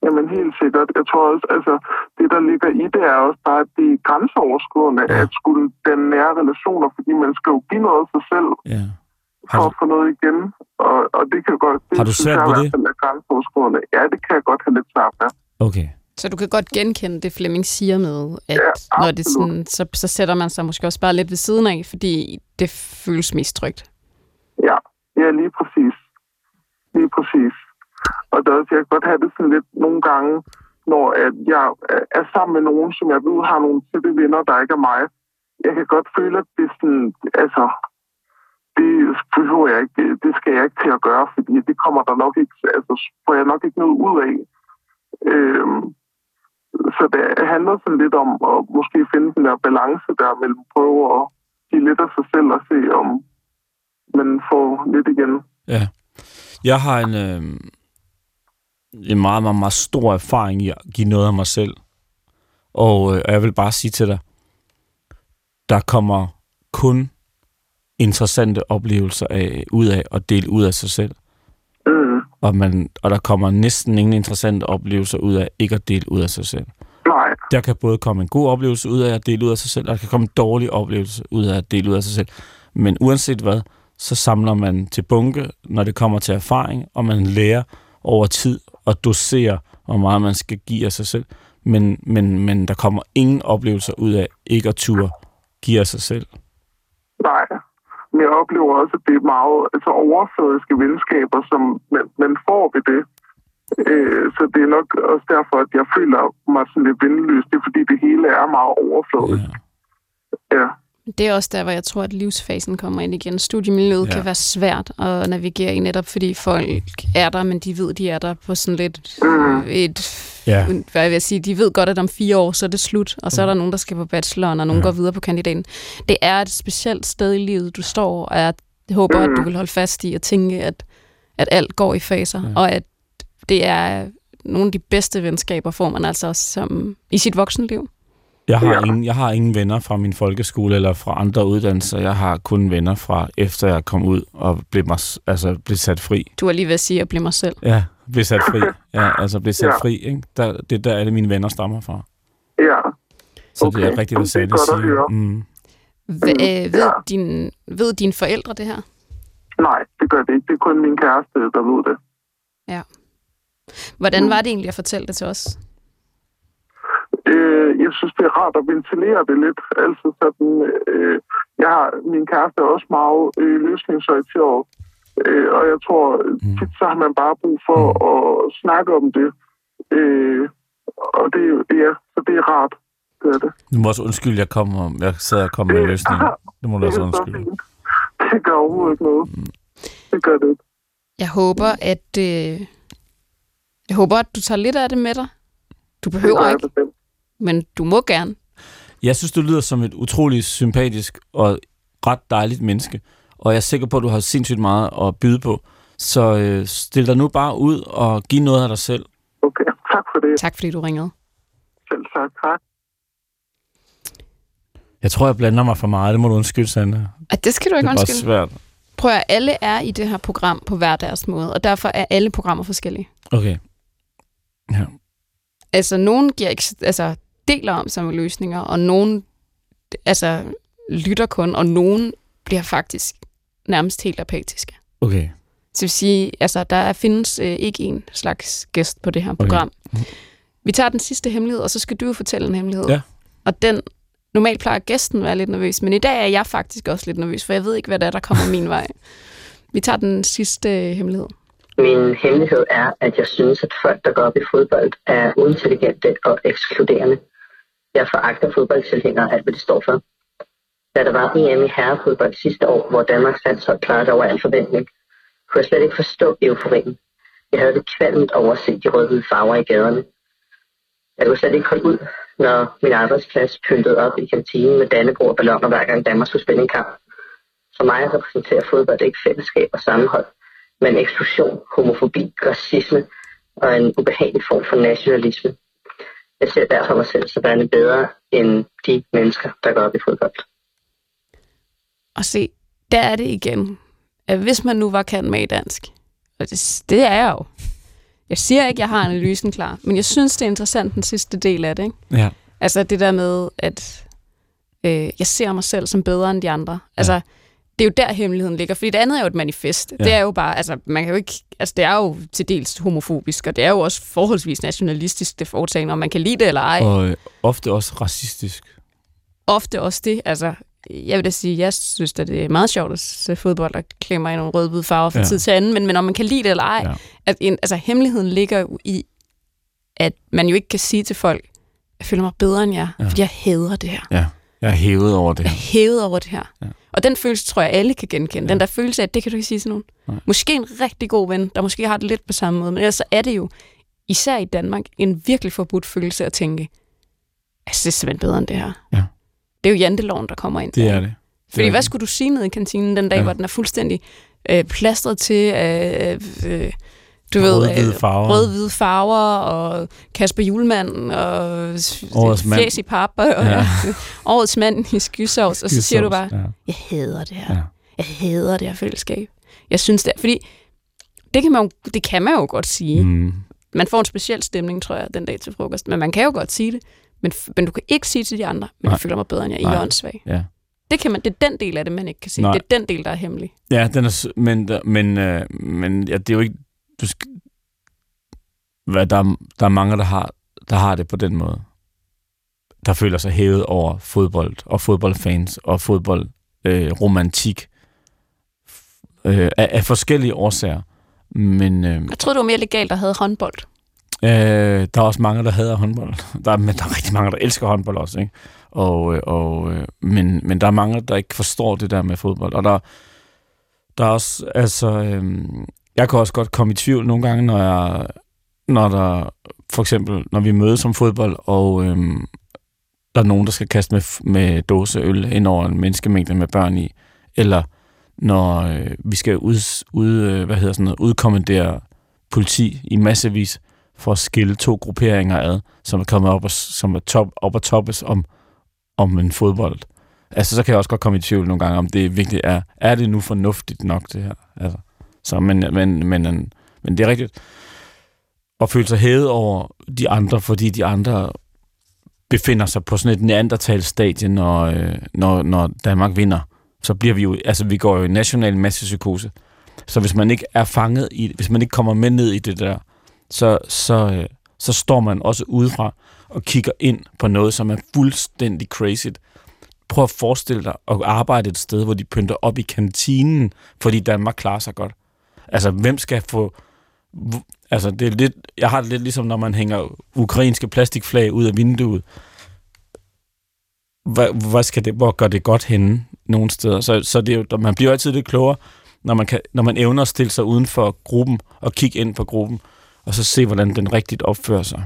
Jamen helt sikkert. Jeg tror også, altså, det der ligger i det er også bare, at det er grænseoverskridende Ja. at skulle den nære relationer, fordi man skal jo give noget af sig selv Ja. For Har at få noget igen. Og, og det kan godt... Det Har du svært ved det? er grænseoverskridende. Ja, det kan jeg godt have lidt svært med. Okay. Så du kan godt genkende det, Flemming siger med, at Ja, når det sådan, så, så sætter man sig måske også bare lidt ved siden af, fordi det føles mest trygt. Ja, ja lige præcis. Lige præcis. Og der er også, jeg kan godt have det sådan lidt nogle gange, når at jeg er sammen med nogen, som jeg ved har nogle tætte venner, der ikke er mig. Jeg kan godt føle, at det er sådan, altså, det behøver jeg ikke, det skal jeg ikke til at gøre, fordi det kommer der nok ikke, altså, får jeg nok ikke noget ud af. Øhm, så det handler sådan lidt om at måske finde den der balance der mellem prøve at give lidt af sig selv og se, om man får lidt igen. Ja. Jeg har en, øh, en meget, meget, meget stor erfaring i at give noget af mig selv. Og øh, og jeg vil bare sige til dig, der kommer kun interessante oplevelser af, ud af at dele ud af sig selv. Mm. Og, man, og der kommer næsten ingen interessante oplevelser ud af ikke at dele ud af sig selv. Nej, Der kan både komme en god oplevelse ud af at dele ud af sig selv, og der kan komme en dårlig oplevelse ud af at dele ud af sig selv. Men uanset hvad, så samler man til bunke, når det kommer til erfaring, og man lærer over tid at dosere, hvor meget man skal give af sig selv. Men, men, men der kommer ingen oplevelser ud af ikke at ture give af sig selv. nej. Men jeg oplever også, at det er meget altså, overfladiske venskaber, som man, man får ved det. Øh, så det er nok også derfor, at jeg føler mig sådan lidt vendeløs. Det er fordi, det hele er meget overfladisk. Ja. Ja. Det er også der, hvor jeg tror, at livsfasen kommer ind igen. Studiemiljøet Ja. kan være svært at navigere i, netop fordi folk er der, men de ved, de er der på sådan lidt Mm. et... Ja. Hvad jeg vil sige, de ved godt, at om fire år, så er det slut, og så er der nogen, der skal på bacheloren, og nogen Ja. går videre på kandidaten. Det er et specielt sted i livet, du står, og jeg håber, at du vil holde fast i at tænke, at, at alt går i faser, ja. og at det er nogle af de bedste venskaber, får man altså også som, i sit voksenliv. Jeg har, Ja. ingen, jeg har ingen venner fra min folkeskole eller fra andre uddannelser. Jeg har kun venner fra efter jeg kom ud og blev, mig, altså, blev sat fri. Du var lige ved at sige at blive mig selv. Ja, blev sat fri. (laughs) Ja, altså blev sat Ja. fri. Ikke? Der, det er der alle mine venner stammer fra. Ja. Så Okay. det er er Sanne godt at siger. høre. Mm. Hva, øh, ved, ja. din, ved dine forældre det her? Nej, det gør det ikke. Det er kun min kæreste, der ved det. Hvordan Mm. var det egentlig at fortælle det til os? Øh, jeg synes, det er rart at ventilere det lidt. Altså sådan, øh, jeg har, min kæreste er også meget øh, løsningsorienteret. Øh, og jeg tror, Mm. tit så har man bare brug for Mm. at snakke om det. Øh, og det, er jo- ja, så det er rart. Det er det. Du må også undskylde, jeg, kom, og- jeg sad og kom med en løsning. Det må du Det også så undskylde. Det gør overhovedet ikke noget. Mm. Det gør det ikke. Jeg håber, at øh, jeg håber, at du tager lidt af det med dig. Du behøver jeg ikke, bestemt. Men du må gerne. Jeg synes, du lyder som et utroligt sympatisk og ret dejligt menneske, og jeg er sikker på, at du har sindssygt meget at byde på. Så øh, stil dig nu bare ud og giv noget af dig selv. Okay, (laughs) tak for det. Tak fordi du ringede. Selv tak. Hej. Jeg tror, jeg blander mig for meget. Det må du undskylde, Sande. At det skal du Det ikke er bare undskylde. svært. Prøv at alle er i det her program på hver deres måde, og derfor er alle programmer forskellige. Okay. Ja. Altså, nogen giver ikke, altså, deler om sig med løsninger, og nogen altså, lytter kun, og nogen bliver faktisk nærmest helt apatiske. Okay. Så det vil sige, altså, der findes øh, ikke en slags gæst på det her program. Okay. Vi tager den sidste hemmelighed, og så skal du jo fortælle en hemmelighed. Ja. Og den, normalt plejer gæsten at være lidt nervøs, men i dag er jeg faktisk også lidt nervøs, for jeg ved ikke, hvad der er, der kommer min (laughs) vej. Vi tager den sidste øh, hemmelighed. Min hemmelighed er, at jeg synes, at folk, der går op i fodbold, er uintelligente og ekskluderende. Jeg foragter fodboldtilhængere alt, hvad det står for. Da der var EM i herrefodbold sidste år, hvor Danmarks landshold klarede over al forventning, kunne jeg slet ikke forstå euforien. Jeg havde det kvalmt over at se de røde farver i gaderne. Jeg kunne slet ikke holde ud, når min arbejdsplads pyntede op i kantinen med dannebro og balloner, hver gang Danmark skulle spille en kamp. For mig repræsenterer fodbold ikke fællesskab og sammenhold, men eksklusion, homofobi, racisme og en ubehagelig form for nationalisme. Jeg ser derfor mig selv som værende bedre end de mennesker, der går op i fodbold. Og se, der er det igen, at hvis man nu var kendt med i dansk, og det, det er jeg jo. Jeg siger ikke, at jeg har analysen klar, men jeg synes, det er interessant den sidste del af det. Ikke? Ja. Altså det der med, at øh, jeg ser mig selv som bedre end de andre. Altså, det er jo der hemmeligheden ligger, fordi det andet er jo et manifest. Ja. Det er jo bare, altså man kan jo ikke, altså det er jo til dels homofobisk, og det er jo også forholdsvis nationalistisk, det foretagende, om man kan lide det eller ej. Og øh, ofte også racistisk. ofte også det. Altså, jeg vil da sige, jeg synes, at det er meget sjovt at se fodbold, der klemmer i nogle røde farver fra Ja. tid til anden, men, men om man kan lide det eller ej, Ja. at en, altså, hemmeligheden ligger jo i, at man jo ikke kan sige til folk, jeg føler mig bedre end jer, ja. fordi jeg hader det her. Ja. Jeg er hævet over det Jeg her. er hævet over det her. Ja. Og den følelse tror jeg, alle kan genkende. Ja. Den der følelse af, at det kan du ikke sige til nogen. Nej. Måske en rigtig god ven, der måske har det lidt på samme måde, men ellers så er det jo, især i Danmark, en virkelig forbudt følelse at tænke, altså det er simpelthen bedre end det her. Ja. Det er jo janteloven, der kommer ind. Det er det. Fordi det er hvad det. skulle du sige nede i kantinen den dag, ja. hvor den er fuldstændig øh, plastret til øh, øh, du ved, Rød-hvide øh, farver. rød-hvide farver, og Kasper Julemand, og Årets fjes i pap, og Ja. (laughs) årets mand i skysovs, og så siger du bare, Ja. jeg hader det her. Ja. Jeg hader det her fællesskab. Jeg synes det er, fordi det kan, man jo, det kan man jo godt sige. Mm. Man får en speciel stemning, tror jeg, den dag til frokost. Men man kan jo godt sige det. Men, men du kan ikke sige til de andre, men Nej. jeg føler mig bedre end jeg. Er åndssvag. Ja. Det, kan man, det er den del af det, man ikke kan sige. Nej. Det er den del, der er hemmelig. Ja, den er, men, men, øh, men ja, det er jo ikke... Du skal, hvad, der, er- der er mange, der har, der har det på den måde. Der føler sig hævet over fodbold og fodboldfans og fodboldromantik øh, romantik, øh, af, af forskellige årsager. Men øh, Jeg troede, det var mere legalt at have håndbold. Øh, der er også mange, der hader håndbold. (laughs) Der er, men der er rigtig mange, der elsker håndbold også. Ikke? Og, øh, og, øh, men, men der er mange, der ikke forstår det der med fodbold. Og der, der er også, altså, øh, jeg kan også godt komme i tvivl nogle gange, når jeg, når der, for eksempel, når vi mødes som fodbold, og øhm, der er nogen, der skal kaste med, med dåseøl ind over en menneskemængde med børn i, eller når øh, vi skal ud, ud, øh, hvad hedder sådan noget, udkommandere politi i massevis, for at skille to grupperinger ad, som er kommet op og, som er top, op og toppes om, om en fodbold. Altså, så kan jeg også godt komme i tvivl nogle gange, om det virkelig er, er det nu fornuftigt nok, det her? Altså, så, men, men, men, men, men det er rigtigt at føle sig hævet over de andre, fordi de andre befinder sig på sådan et neandertalstadie, når, øh, når, når Danmark vinder. Så bliver vi jo, altså vi går jo i national massepsykose. Så hvis man ikke er fanget i, hvis man ikke kommer med ned i det der, så, så, øh, så står man også udefra og kigger ind på noget, som er fuldstændig crazy. Prøv at forestille dig at arbejde et sted, hvor de pynter op i kantinen, fordi Danmark klarer sig godt. Altså, hvem skal få... hvor- Altså, det er lidt, jeg har det lidt ligesom, når man hænger ukrainske plastikflag ud af vinduet. Hvad, hvad skal det, hvor gør det godt henne nogle steder? Så, så det er jo, man bliver altid lidt klogere, når man, kan, når man evner at stille sig uden for gruppen og kigge ind på gruppen, og så se, hvordan den rigtigt opfører sig.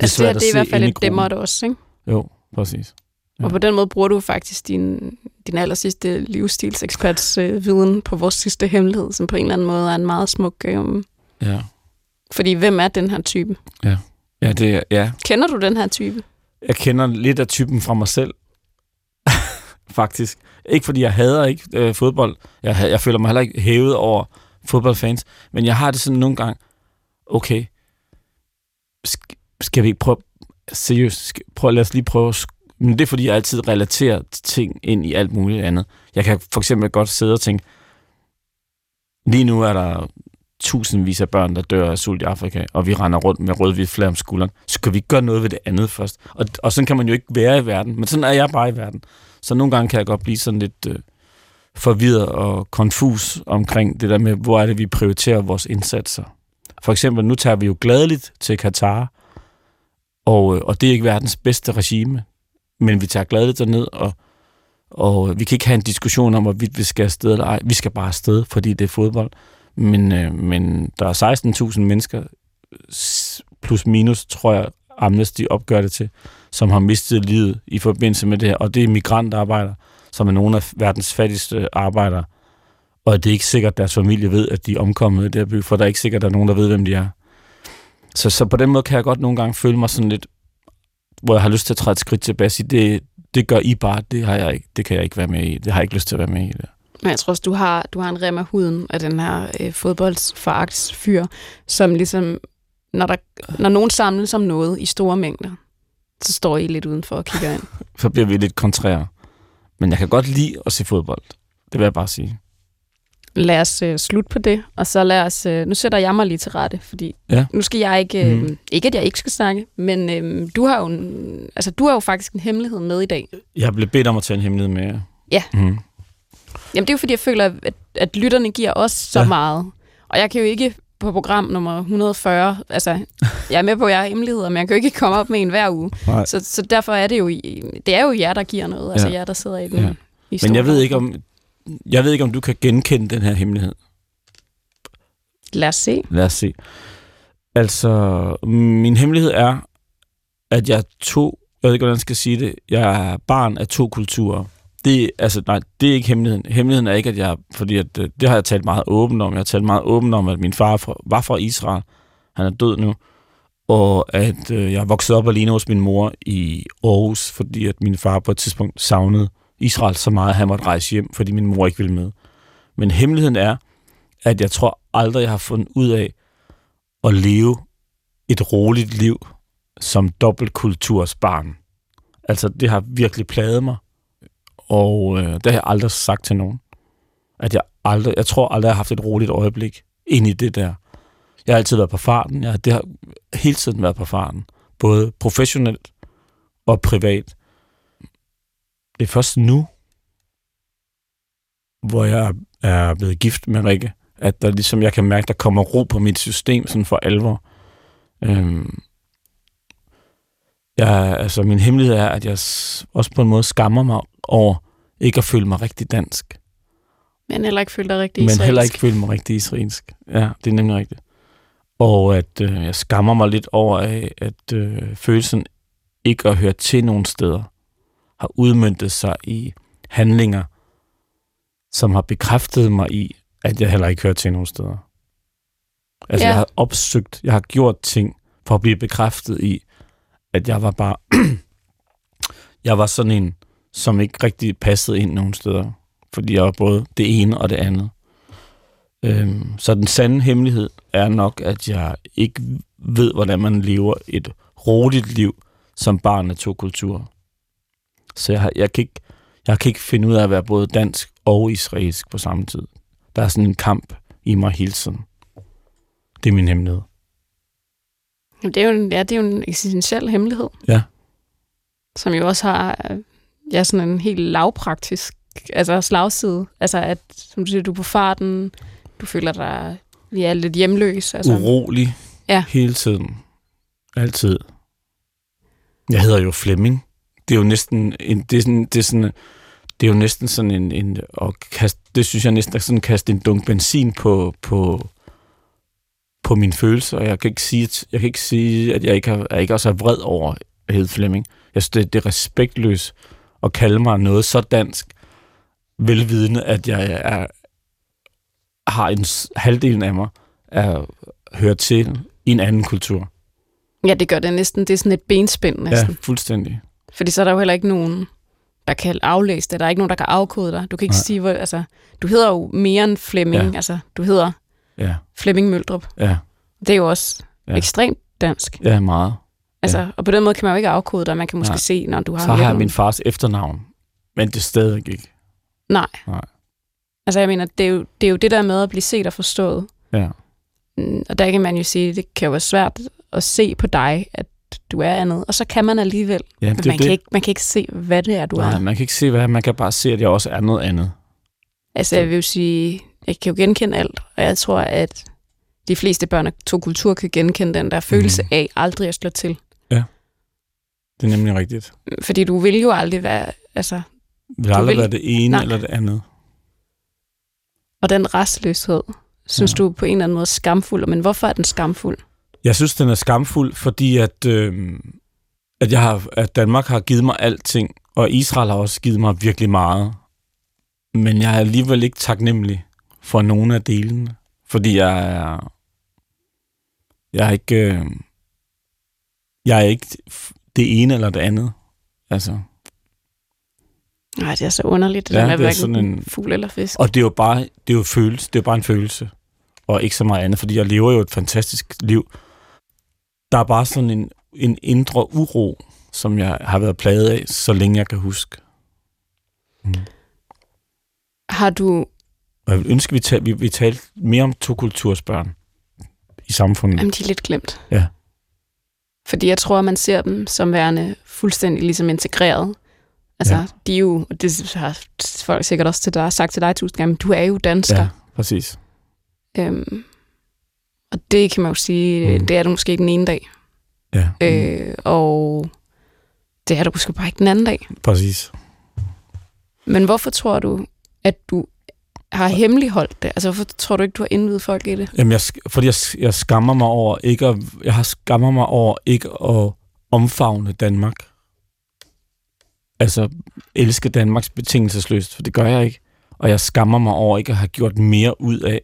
Altså, det, svært her, at det er i se hvert fald i et dæmmert også, ikke? Jo, præcis. Og på den måde bruger du faktisk din, din aller sidste livsstilseksperts øh, viden på vores sidste hemmelighed, som på en eller anden måde er en meget smuk... Øh, Ja. fordi hvem er den her type? Ja, det er, ja. Kender du den her type? Jeg kender lidt af typen fra mig selv. (laughs) Faktisk. Ikke fordi jeg hader ikke øh, fodbold. Jeg, jeg føler mig heller ikke hævet over fodboldfans. Men jeg har det sådan nogle gange, okay, sk- skal vi ikke prøve, seriøst, prøv, lad os lige prøve, at men det er fordi, jeg altid relaterer ting ind i alt muligt andet. Jeg kan for eksempel godt sidde og tænke, lige nu er der tusindvis af børn, der dør af sult i Afrika, og vi render rundt med rødhvidt flag om skulderen. Skal vi ikke gøre noget ved det andet først? Og, og sådan kan man jo ikke være i verden, men sådan er jeg bare i verden. Så nogle gange kan jeg godt blive sådan lidt øh, forvirret og konfus omkring det der med, hvor er det, vi prioriterer vores indsatser. For eksempel, nu tager vi jo gladeligt til Katar, og, øh, og det er ikke verdens bedste regime, men vi tager gladeligt derned, og, og vi kan ikke have en diskussion om, hvorvidt vi skal afsted eller ej. Vi skal bare afsted, fordi det er fodbold. Men, øh, men der er 16.000 mennesker, plus minus, tror jeg, Amnesty opgør det til, som har mistet livet i forbindelse med det her. Og det er migrantarbejdere, som er nogle af verdens fattigste arbejdere. Og det er ikke sikkert, at deres familie ved, at de er omkommet i det her by, for der er ikke sikkert, at der er nogen, der ved, hvem de er. Så, så på den måde kan jeg godt nogle gange føle mig sådan lidt, hvor jeg har lyst til at træde et skridt tilbage og sige, det, det gør I bare, det, har jeg ikke, det kan jeg ikke være med i, det har jeg ikke lyst til at være med i. Det. Men jeg tror også, du har, du har en rem af huden af den her øh, fodboldsforagtsfyr, som ligesom, når, der, når nogen samles om noget i store mængder, så står I lidt udenfor og kigger ind. (laughs) så bliver vi lidt kontrære. Men jeg kan godt lide at se fodbold. Det vil jeg bare sige. Lad os øh, slutte på det, og så lad os... Øh, nu sætter jeg mig lige til rette, fordi Ja. nu skal jeg ikke... Øh, mm. Ikke, at jeg ikke skal snakke, men øh, du, har jo en, altså, du har jo faktisk en hemmelighed med i dag. Jeg blev bedt om at tage en hemmelighed med jer. Ja. Mm. Jamen, det er jo fordi, jeg føler, at, at lytterne giver os så Ja. ja. meget. Og jeg kan jo ikke på program nummer 140, altså, jeg er med på, at jeg har hemmeligheder, men jeg kan jo ikke komme op med en hver uge. Nej. Så, så derfor er det jo, det er jo jer, der giver noget, altså Ja. jer, der sidder i den. Ja. Ja. Men jeg ved ikke om jeg ved ikke om du kan genkende den her hemmelighed. Lad os se. Lad os se. Altså, min hemmelighed er, at jeg to, jeg ved ikke, hvordan jeg skal sige det, jeg er barn af to kulturer. Det, altså, nej, det er ikke hemmeligheden. Hemmeligheden er ikke, at jeg, fordi at, øh, det har jeg talt meget åbent om. Jeg har talt meget åbent om, at min far fra, var fra Israel. Han er død nu. Og at øh, jeg voksede op alene hos min mor i Aarhus, fordi at min far på et tidspunkt savnede Israel så meget, at han måtte rejse hjem, fordi min mor ikke ville med. Men hemmeligheden er, at jeg tror aldrig, jeg har fundet ud af at leve et roligt liv som dobbeltkultursbarn. Altså, det har virkelig plaget mig. Og øh, det har jeg aldrig sagt til nogen. At jeg aldrig, jeg tror aldrig, jeg har haft et roligt øjeblik ind i det der. Jeg har altid været på farten. Jeg, det har hele tiden været på farten. Både professionelt og privat. Det er først nu, hvor jeg er blevet gift med Rikke, at der ligesom, jeg kan mærke, der kommer ro på mit system sådan for alvor. Øhm, jeg, altså, min hemmelighed er, at jeg også på en måde skammer mig over ikke at føle mig rigtig dansk, Men heller ikke føler dig rigtig men israelsk. heller ikke føle mig rigtig israelsk. Ja, det er nemlig rigtigt. Og at øh, jeg skammer mig lidt over, af, at øh, følelsen ikke at høre til nogen steder har udmyndtet sig i handlinger, som har bekræftet mig i, at jeg heller ikke hører til nogen steder. Altså, Ja. jeg har opsøgt, jeg har gjort ting for at blive bekræftet i, at jeg var bare, (clears throat) jeg var sådan en, som ikke rigtig passede ind nogen steder. Fordi jeg var både det ene og det andet. Øhm, så den sande hemmelighed er nok, at jeg ikke ved, hvordan man lever et roligt liv som barn af to kulturer. Så jeg, har, jeg, kan ikke, jeg kan ikke finde ud af at være både dansk og israelsk på samme tid. Der er sådan en kamp i mig hele tiden. Det er min hemmelighed. Det er, jo en, ja, det er jo en eksistentiel hemmelighed. Ja. Som jo også har ja, sådan en helt lavpraktisk altså slagside. Altså at, som du siger, du er på farten, du føler dig ja, lidt hjemløs. Altså, Urolig Ja. hele tiden. Altid. Jeg hedder jo Flemming. Det er jo næsten en, det er sådan, det er sådan, det er jo næsten sådan en, en og kast, det synes jeg næsten er sådan at kaste en dunk benzin på, på, på mine følelser. Og jeg kan ikke sige, at jeg, kan ikke sige, at jeg ikke, har, jeg ikke også er vred over hedde Flemming. Jeg synes, det, det er respektløst at kalde mig noget så dansk, velvidende, at jeg er, har en halvdelen af mig, er hører til i en anden kultur. Ja, det gør det næsten. Det er sådan et benspænd næsten. Ja, fuldstændig. Fordi så er der jo heller ikke nogen, der kan aflæse det. Der er ikke nogen, der kan afkode dig. Du kan ikke Nej. sige, hvor, altså, du hedder jo mere end Flemming. Ja. Altså, du hedder Ja, Flemming Møldrup. ja, Det er jo også Ja. ekstremt dansk. ja, meget. Altså, ja. Og på den måde kan man jo ikke afkode dig. Man kan måske Nej. Se, når du har... Så har jeg min fars efternavn, men det er stadig ikke. Nej. Nej. Altså, jeg mener, det er, jo, det er jo det der med at blive set og forstået. Ja, Mm, Og der kan man jo sige, det kan jo være svært at se på dig, at du er andet. Og så kan man alligevel. ja Men det man, det. kan ikke, man kan ikke se, hvad det er, du Nej, er. man kan ikke se, hvad man kan bare se, at jeg også er noget andet. Altså, jeg vil jo sige, jeg kan jo genkende alt, og jeg tror, at de fleste børn af to kulturer kan genkende den der følelse Mhm. af aldrig at slå til. Det er nemlig rigtigt. Fordi du vil jo aldrig være, altså, vil aldrig vil- være det ene Nej. eller det andet. og den restløshed, synes Ja. du på en eller anden måde skamfuld, men hvorfor er den skamfuld? Jeg synes, den er skamfuld, fordi at, øh, at, jeg har, at Danmark har givet mig alting, og Israel har også givet mig virkelig meget. Men jeg er alligevel ikke taknemmelig for nogen af delene, fordi jeg er, jeg er ikke, øh, jeg er ikke det ene eller det andet. Altså, Nej, det er så underligt, det Ja, der med det er sådan en- fugl eller fisk. og det er jo bare, det er jo følelse, det er jo bare en følelse, og ikke så meget andet, fordi jeg lever jo et fantastisk liv. Der er bare sådan en, en indre uro, som jeg har været plaget af, så længe jeg kan huske. Mm. Har du, Og jeg vil ønske, vi, tal, vi, vi talte mere om to kultursbørn i samfundet. jamen de er lidt glemt. Ja. Fordi jeg tror, at man ser dem som værende fuldstændig ligesom integreret. Altså, ja. de er jo, og det har folk sikkert også til dig, sagt til dig tusind gange, du er jo dansker. Ja, præcis. Øhm, og det kan man jo sige, Mm. mm. det er du måske den ene dag. Ja, mm. Øh, og det er du måske bare ikke den anden dag. præcis. Men hvorfor tror du, at du har hemmeligholdt det? Altså, hvorfor tror du ikke, du har indvidet folk i det? Jamen, jeg, fordi jeg, jeg skammer mig over ikke at, jeg har skammer mig over ikke at omfavne Danmark. Altså, elske Danmarks betingelsesløst, for det gør jeg ikke. Og jeg skammer mig over ikke at have gjort mere ud af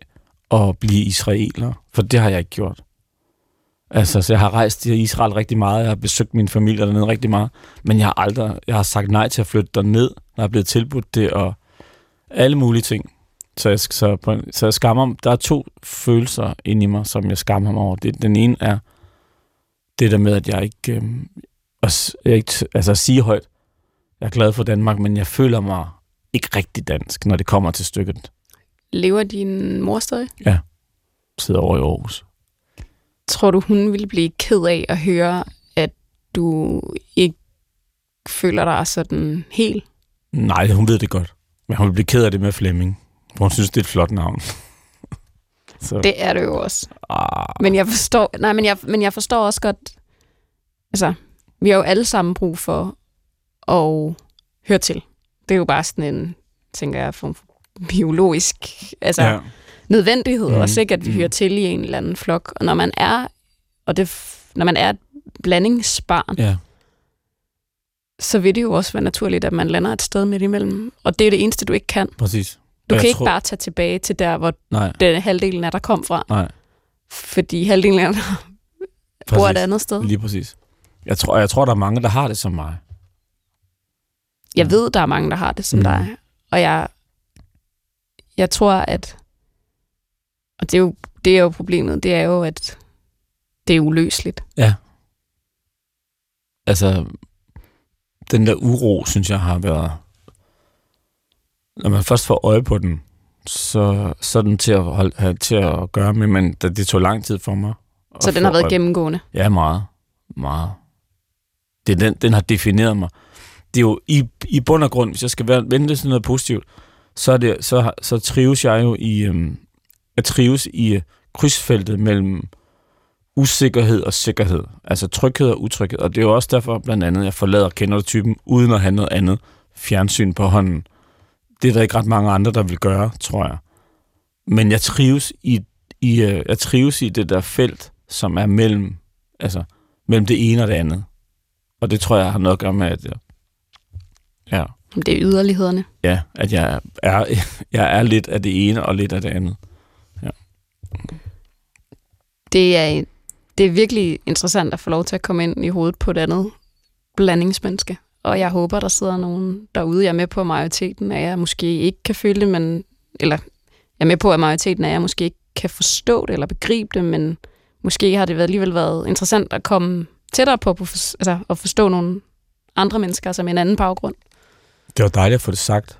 at blive israeler, for det har jeg ikke gjort. Altså, så jeg har rejst i Israel rigtig meget, jeg har besøgt min familie dernede rigtig meget, men jeg har aldrig, jeg har sagt nej til at flytte derned, når jeg er blevet tilbudt det, og alle mulige ting. Så jeg, så, på, en- så jeg skammer mig. Der er to følelser inde i mig, som jeg skammer mig over. Det, den ene er det der med, at jeg ikke, øh, jeg ikke altså sige højt, jeg er glad for Danmark, men jeg føler mig ikke rigtig dansk, når det kommer til stykket. Lever din mor stadig? Jeg sidder over i Aarhus. Tror du, hun ville blive ked af at høre, at du ikke føler dig sådan helt? Nej, hun ved det godt. Men hun vil blive ked af det med Flemming. For hun synes, det er et flot navn. (laughs) så, Det er det jo også. ah, Men jeg forstår, nej, men jeg, men jeg forstår også godt, altså, vi har jo alle sammen brug for at høre til. Det er jo bare sådan en, tænker jeg, form for biologisk altså, ja. nødvendighed, mm. også ikke, at vi mhm. hører til i en eller anden flok. Og når man er, og det, når man er et blandingsbarn, ja, så vil det jo også være naturligt, at man lander et sted midt imellem. Og det er det eneste, du ikke kan. præcis. Du Og kan ikke tror- bare tage tilbage til der, hvor Nej, den halvdelen af dig kom fra. nej. Fordi halvdelen af dig (laughs) bor et andet sted. Lige præcis. Jeg tror, jeg tror, der er mange, der har det som mig. Jeg Ja. ved, der er mange, der har det som Mm. mm. dig. Og jeg, jeg tror, at... Og det er, jo, det er jo problemet. Det er jo, at det er uløseligt. Altså, den der uro, synes jeg har været... Når man først får øje på den, så, så er den til at, holde, have til at gøre med, men det, tog lang tid for mig. Så den har været øje- gennemgående. Ja, meget. Meget. Det er den, den har defineret mig. Det er jo i, i bund og grund, hvis jeg skal være, vente til noget positivt, så, er det, så, så trives jeg jo i, øhm, jeg trives i øh, krydsfeltet mellem usikkerhed og sikkerhed. Altså tryghed og utryghed. Og det er jo også derfor, blandt andet, jeg forlader kender typen uden at have noget andet fjernsyn på hånden. Det er der ikke ret mange andre, der vil gøre, tror jeg. Men jeg trives i, i, øh, jeg trives i det der felt, som er mellem, altså, mellem det ene og det andet. Og det tror jeg har noget at gøre med, at jeg, Ja. Det er yderlighederne. Ja, at jeg er, (laughs) jeg er lidt af det ene og lidt af det andet. Det er, det er virkelig interessant at få lov til at komme ind i hovedet på et andet blandingsmenneske. Og jeg håber, der sidder nogen derude. Jeg er med på, at majoriteten af jer måske ikke kan føle det, men, eller jeg er med på, at majoriteten af jer måske ikke kan forstå det eller begribe det, men måske har det alligevel været interessant at komme tættere på, på altså, at forstå nogle andre mennesker som en anden baggrund. Det var dejligt at få det sagt.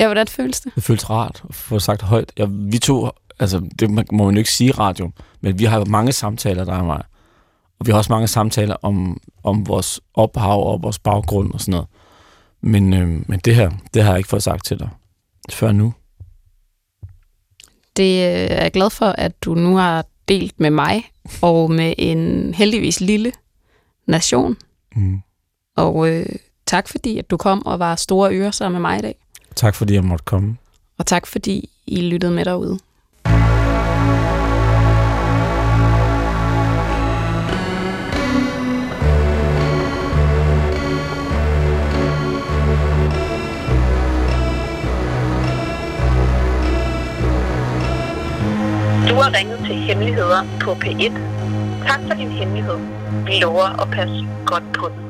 Ja, hvordan føles det? Det føles rart at få det sagt højt. Ja, vi to, altså det må man jo ikke sige i radio, men vi har mange samtaler, der er mig. Og vi har også mange samtaler om, om vores ophav og vores baggrund og sådan noget. Men, øh, men det her, det har jeg ikke fået sagt til dig før nu. Det øh, er jeg glad for, at du nu har delt med mig og med en heldigvis lille nation. Mm. Og øh, tak fordi, at du kom og var store ører sammen med mig i dag. Tak fordi jeg måtte komme. Og tak fordi I lyttede med derude. Du har ringet til Hemmeligheder på P1. Tak for din hemmelighed. Vi lover at passe godt på den.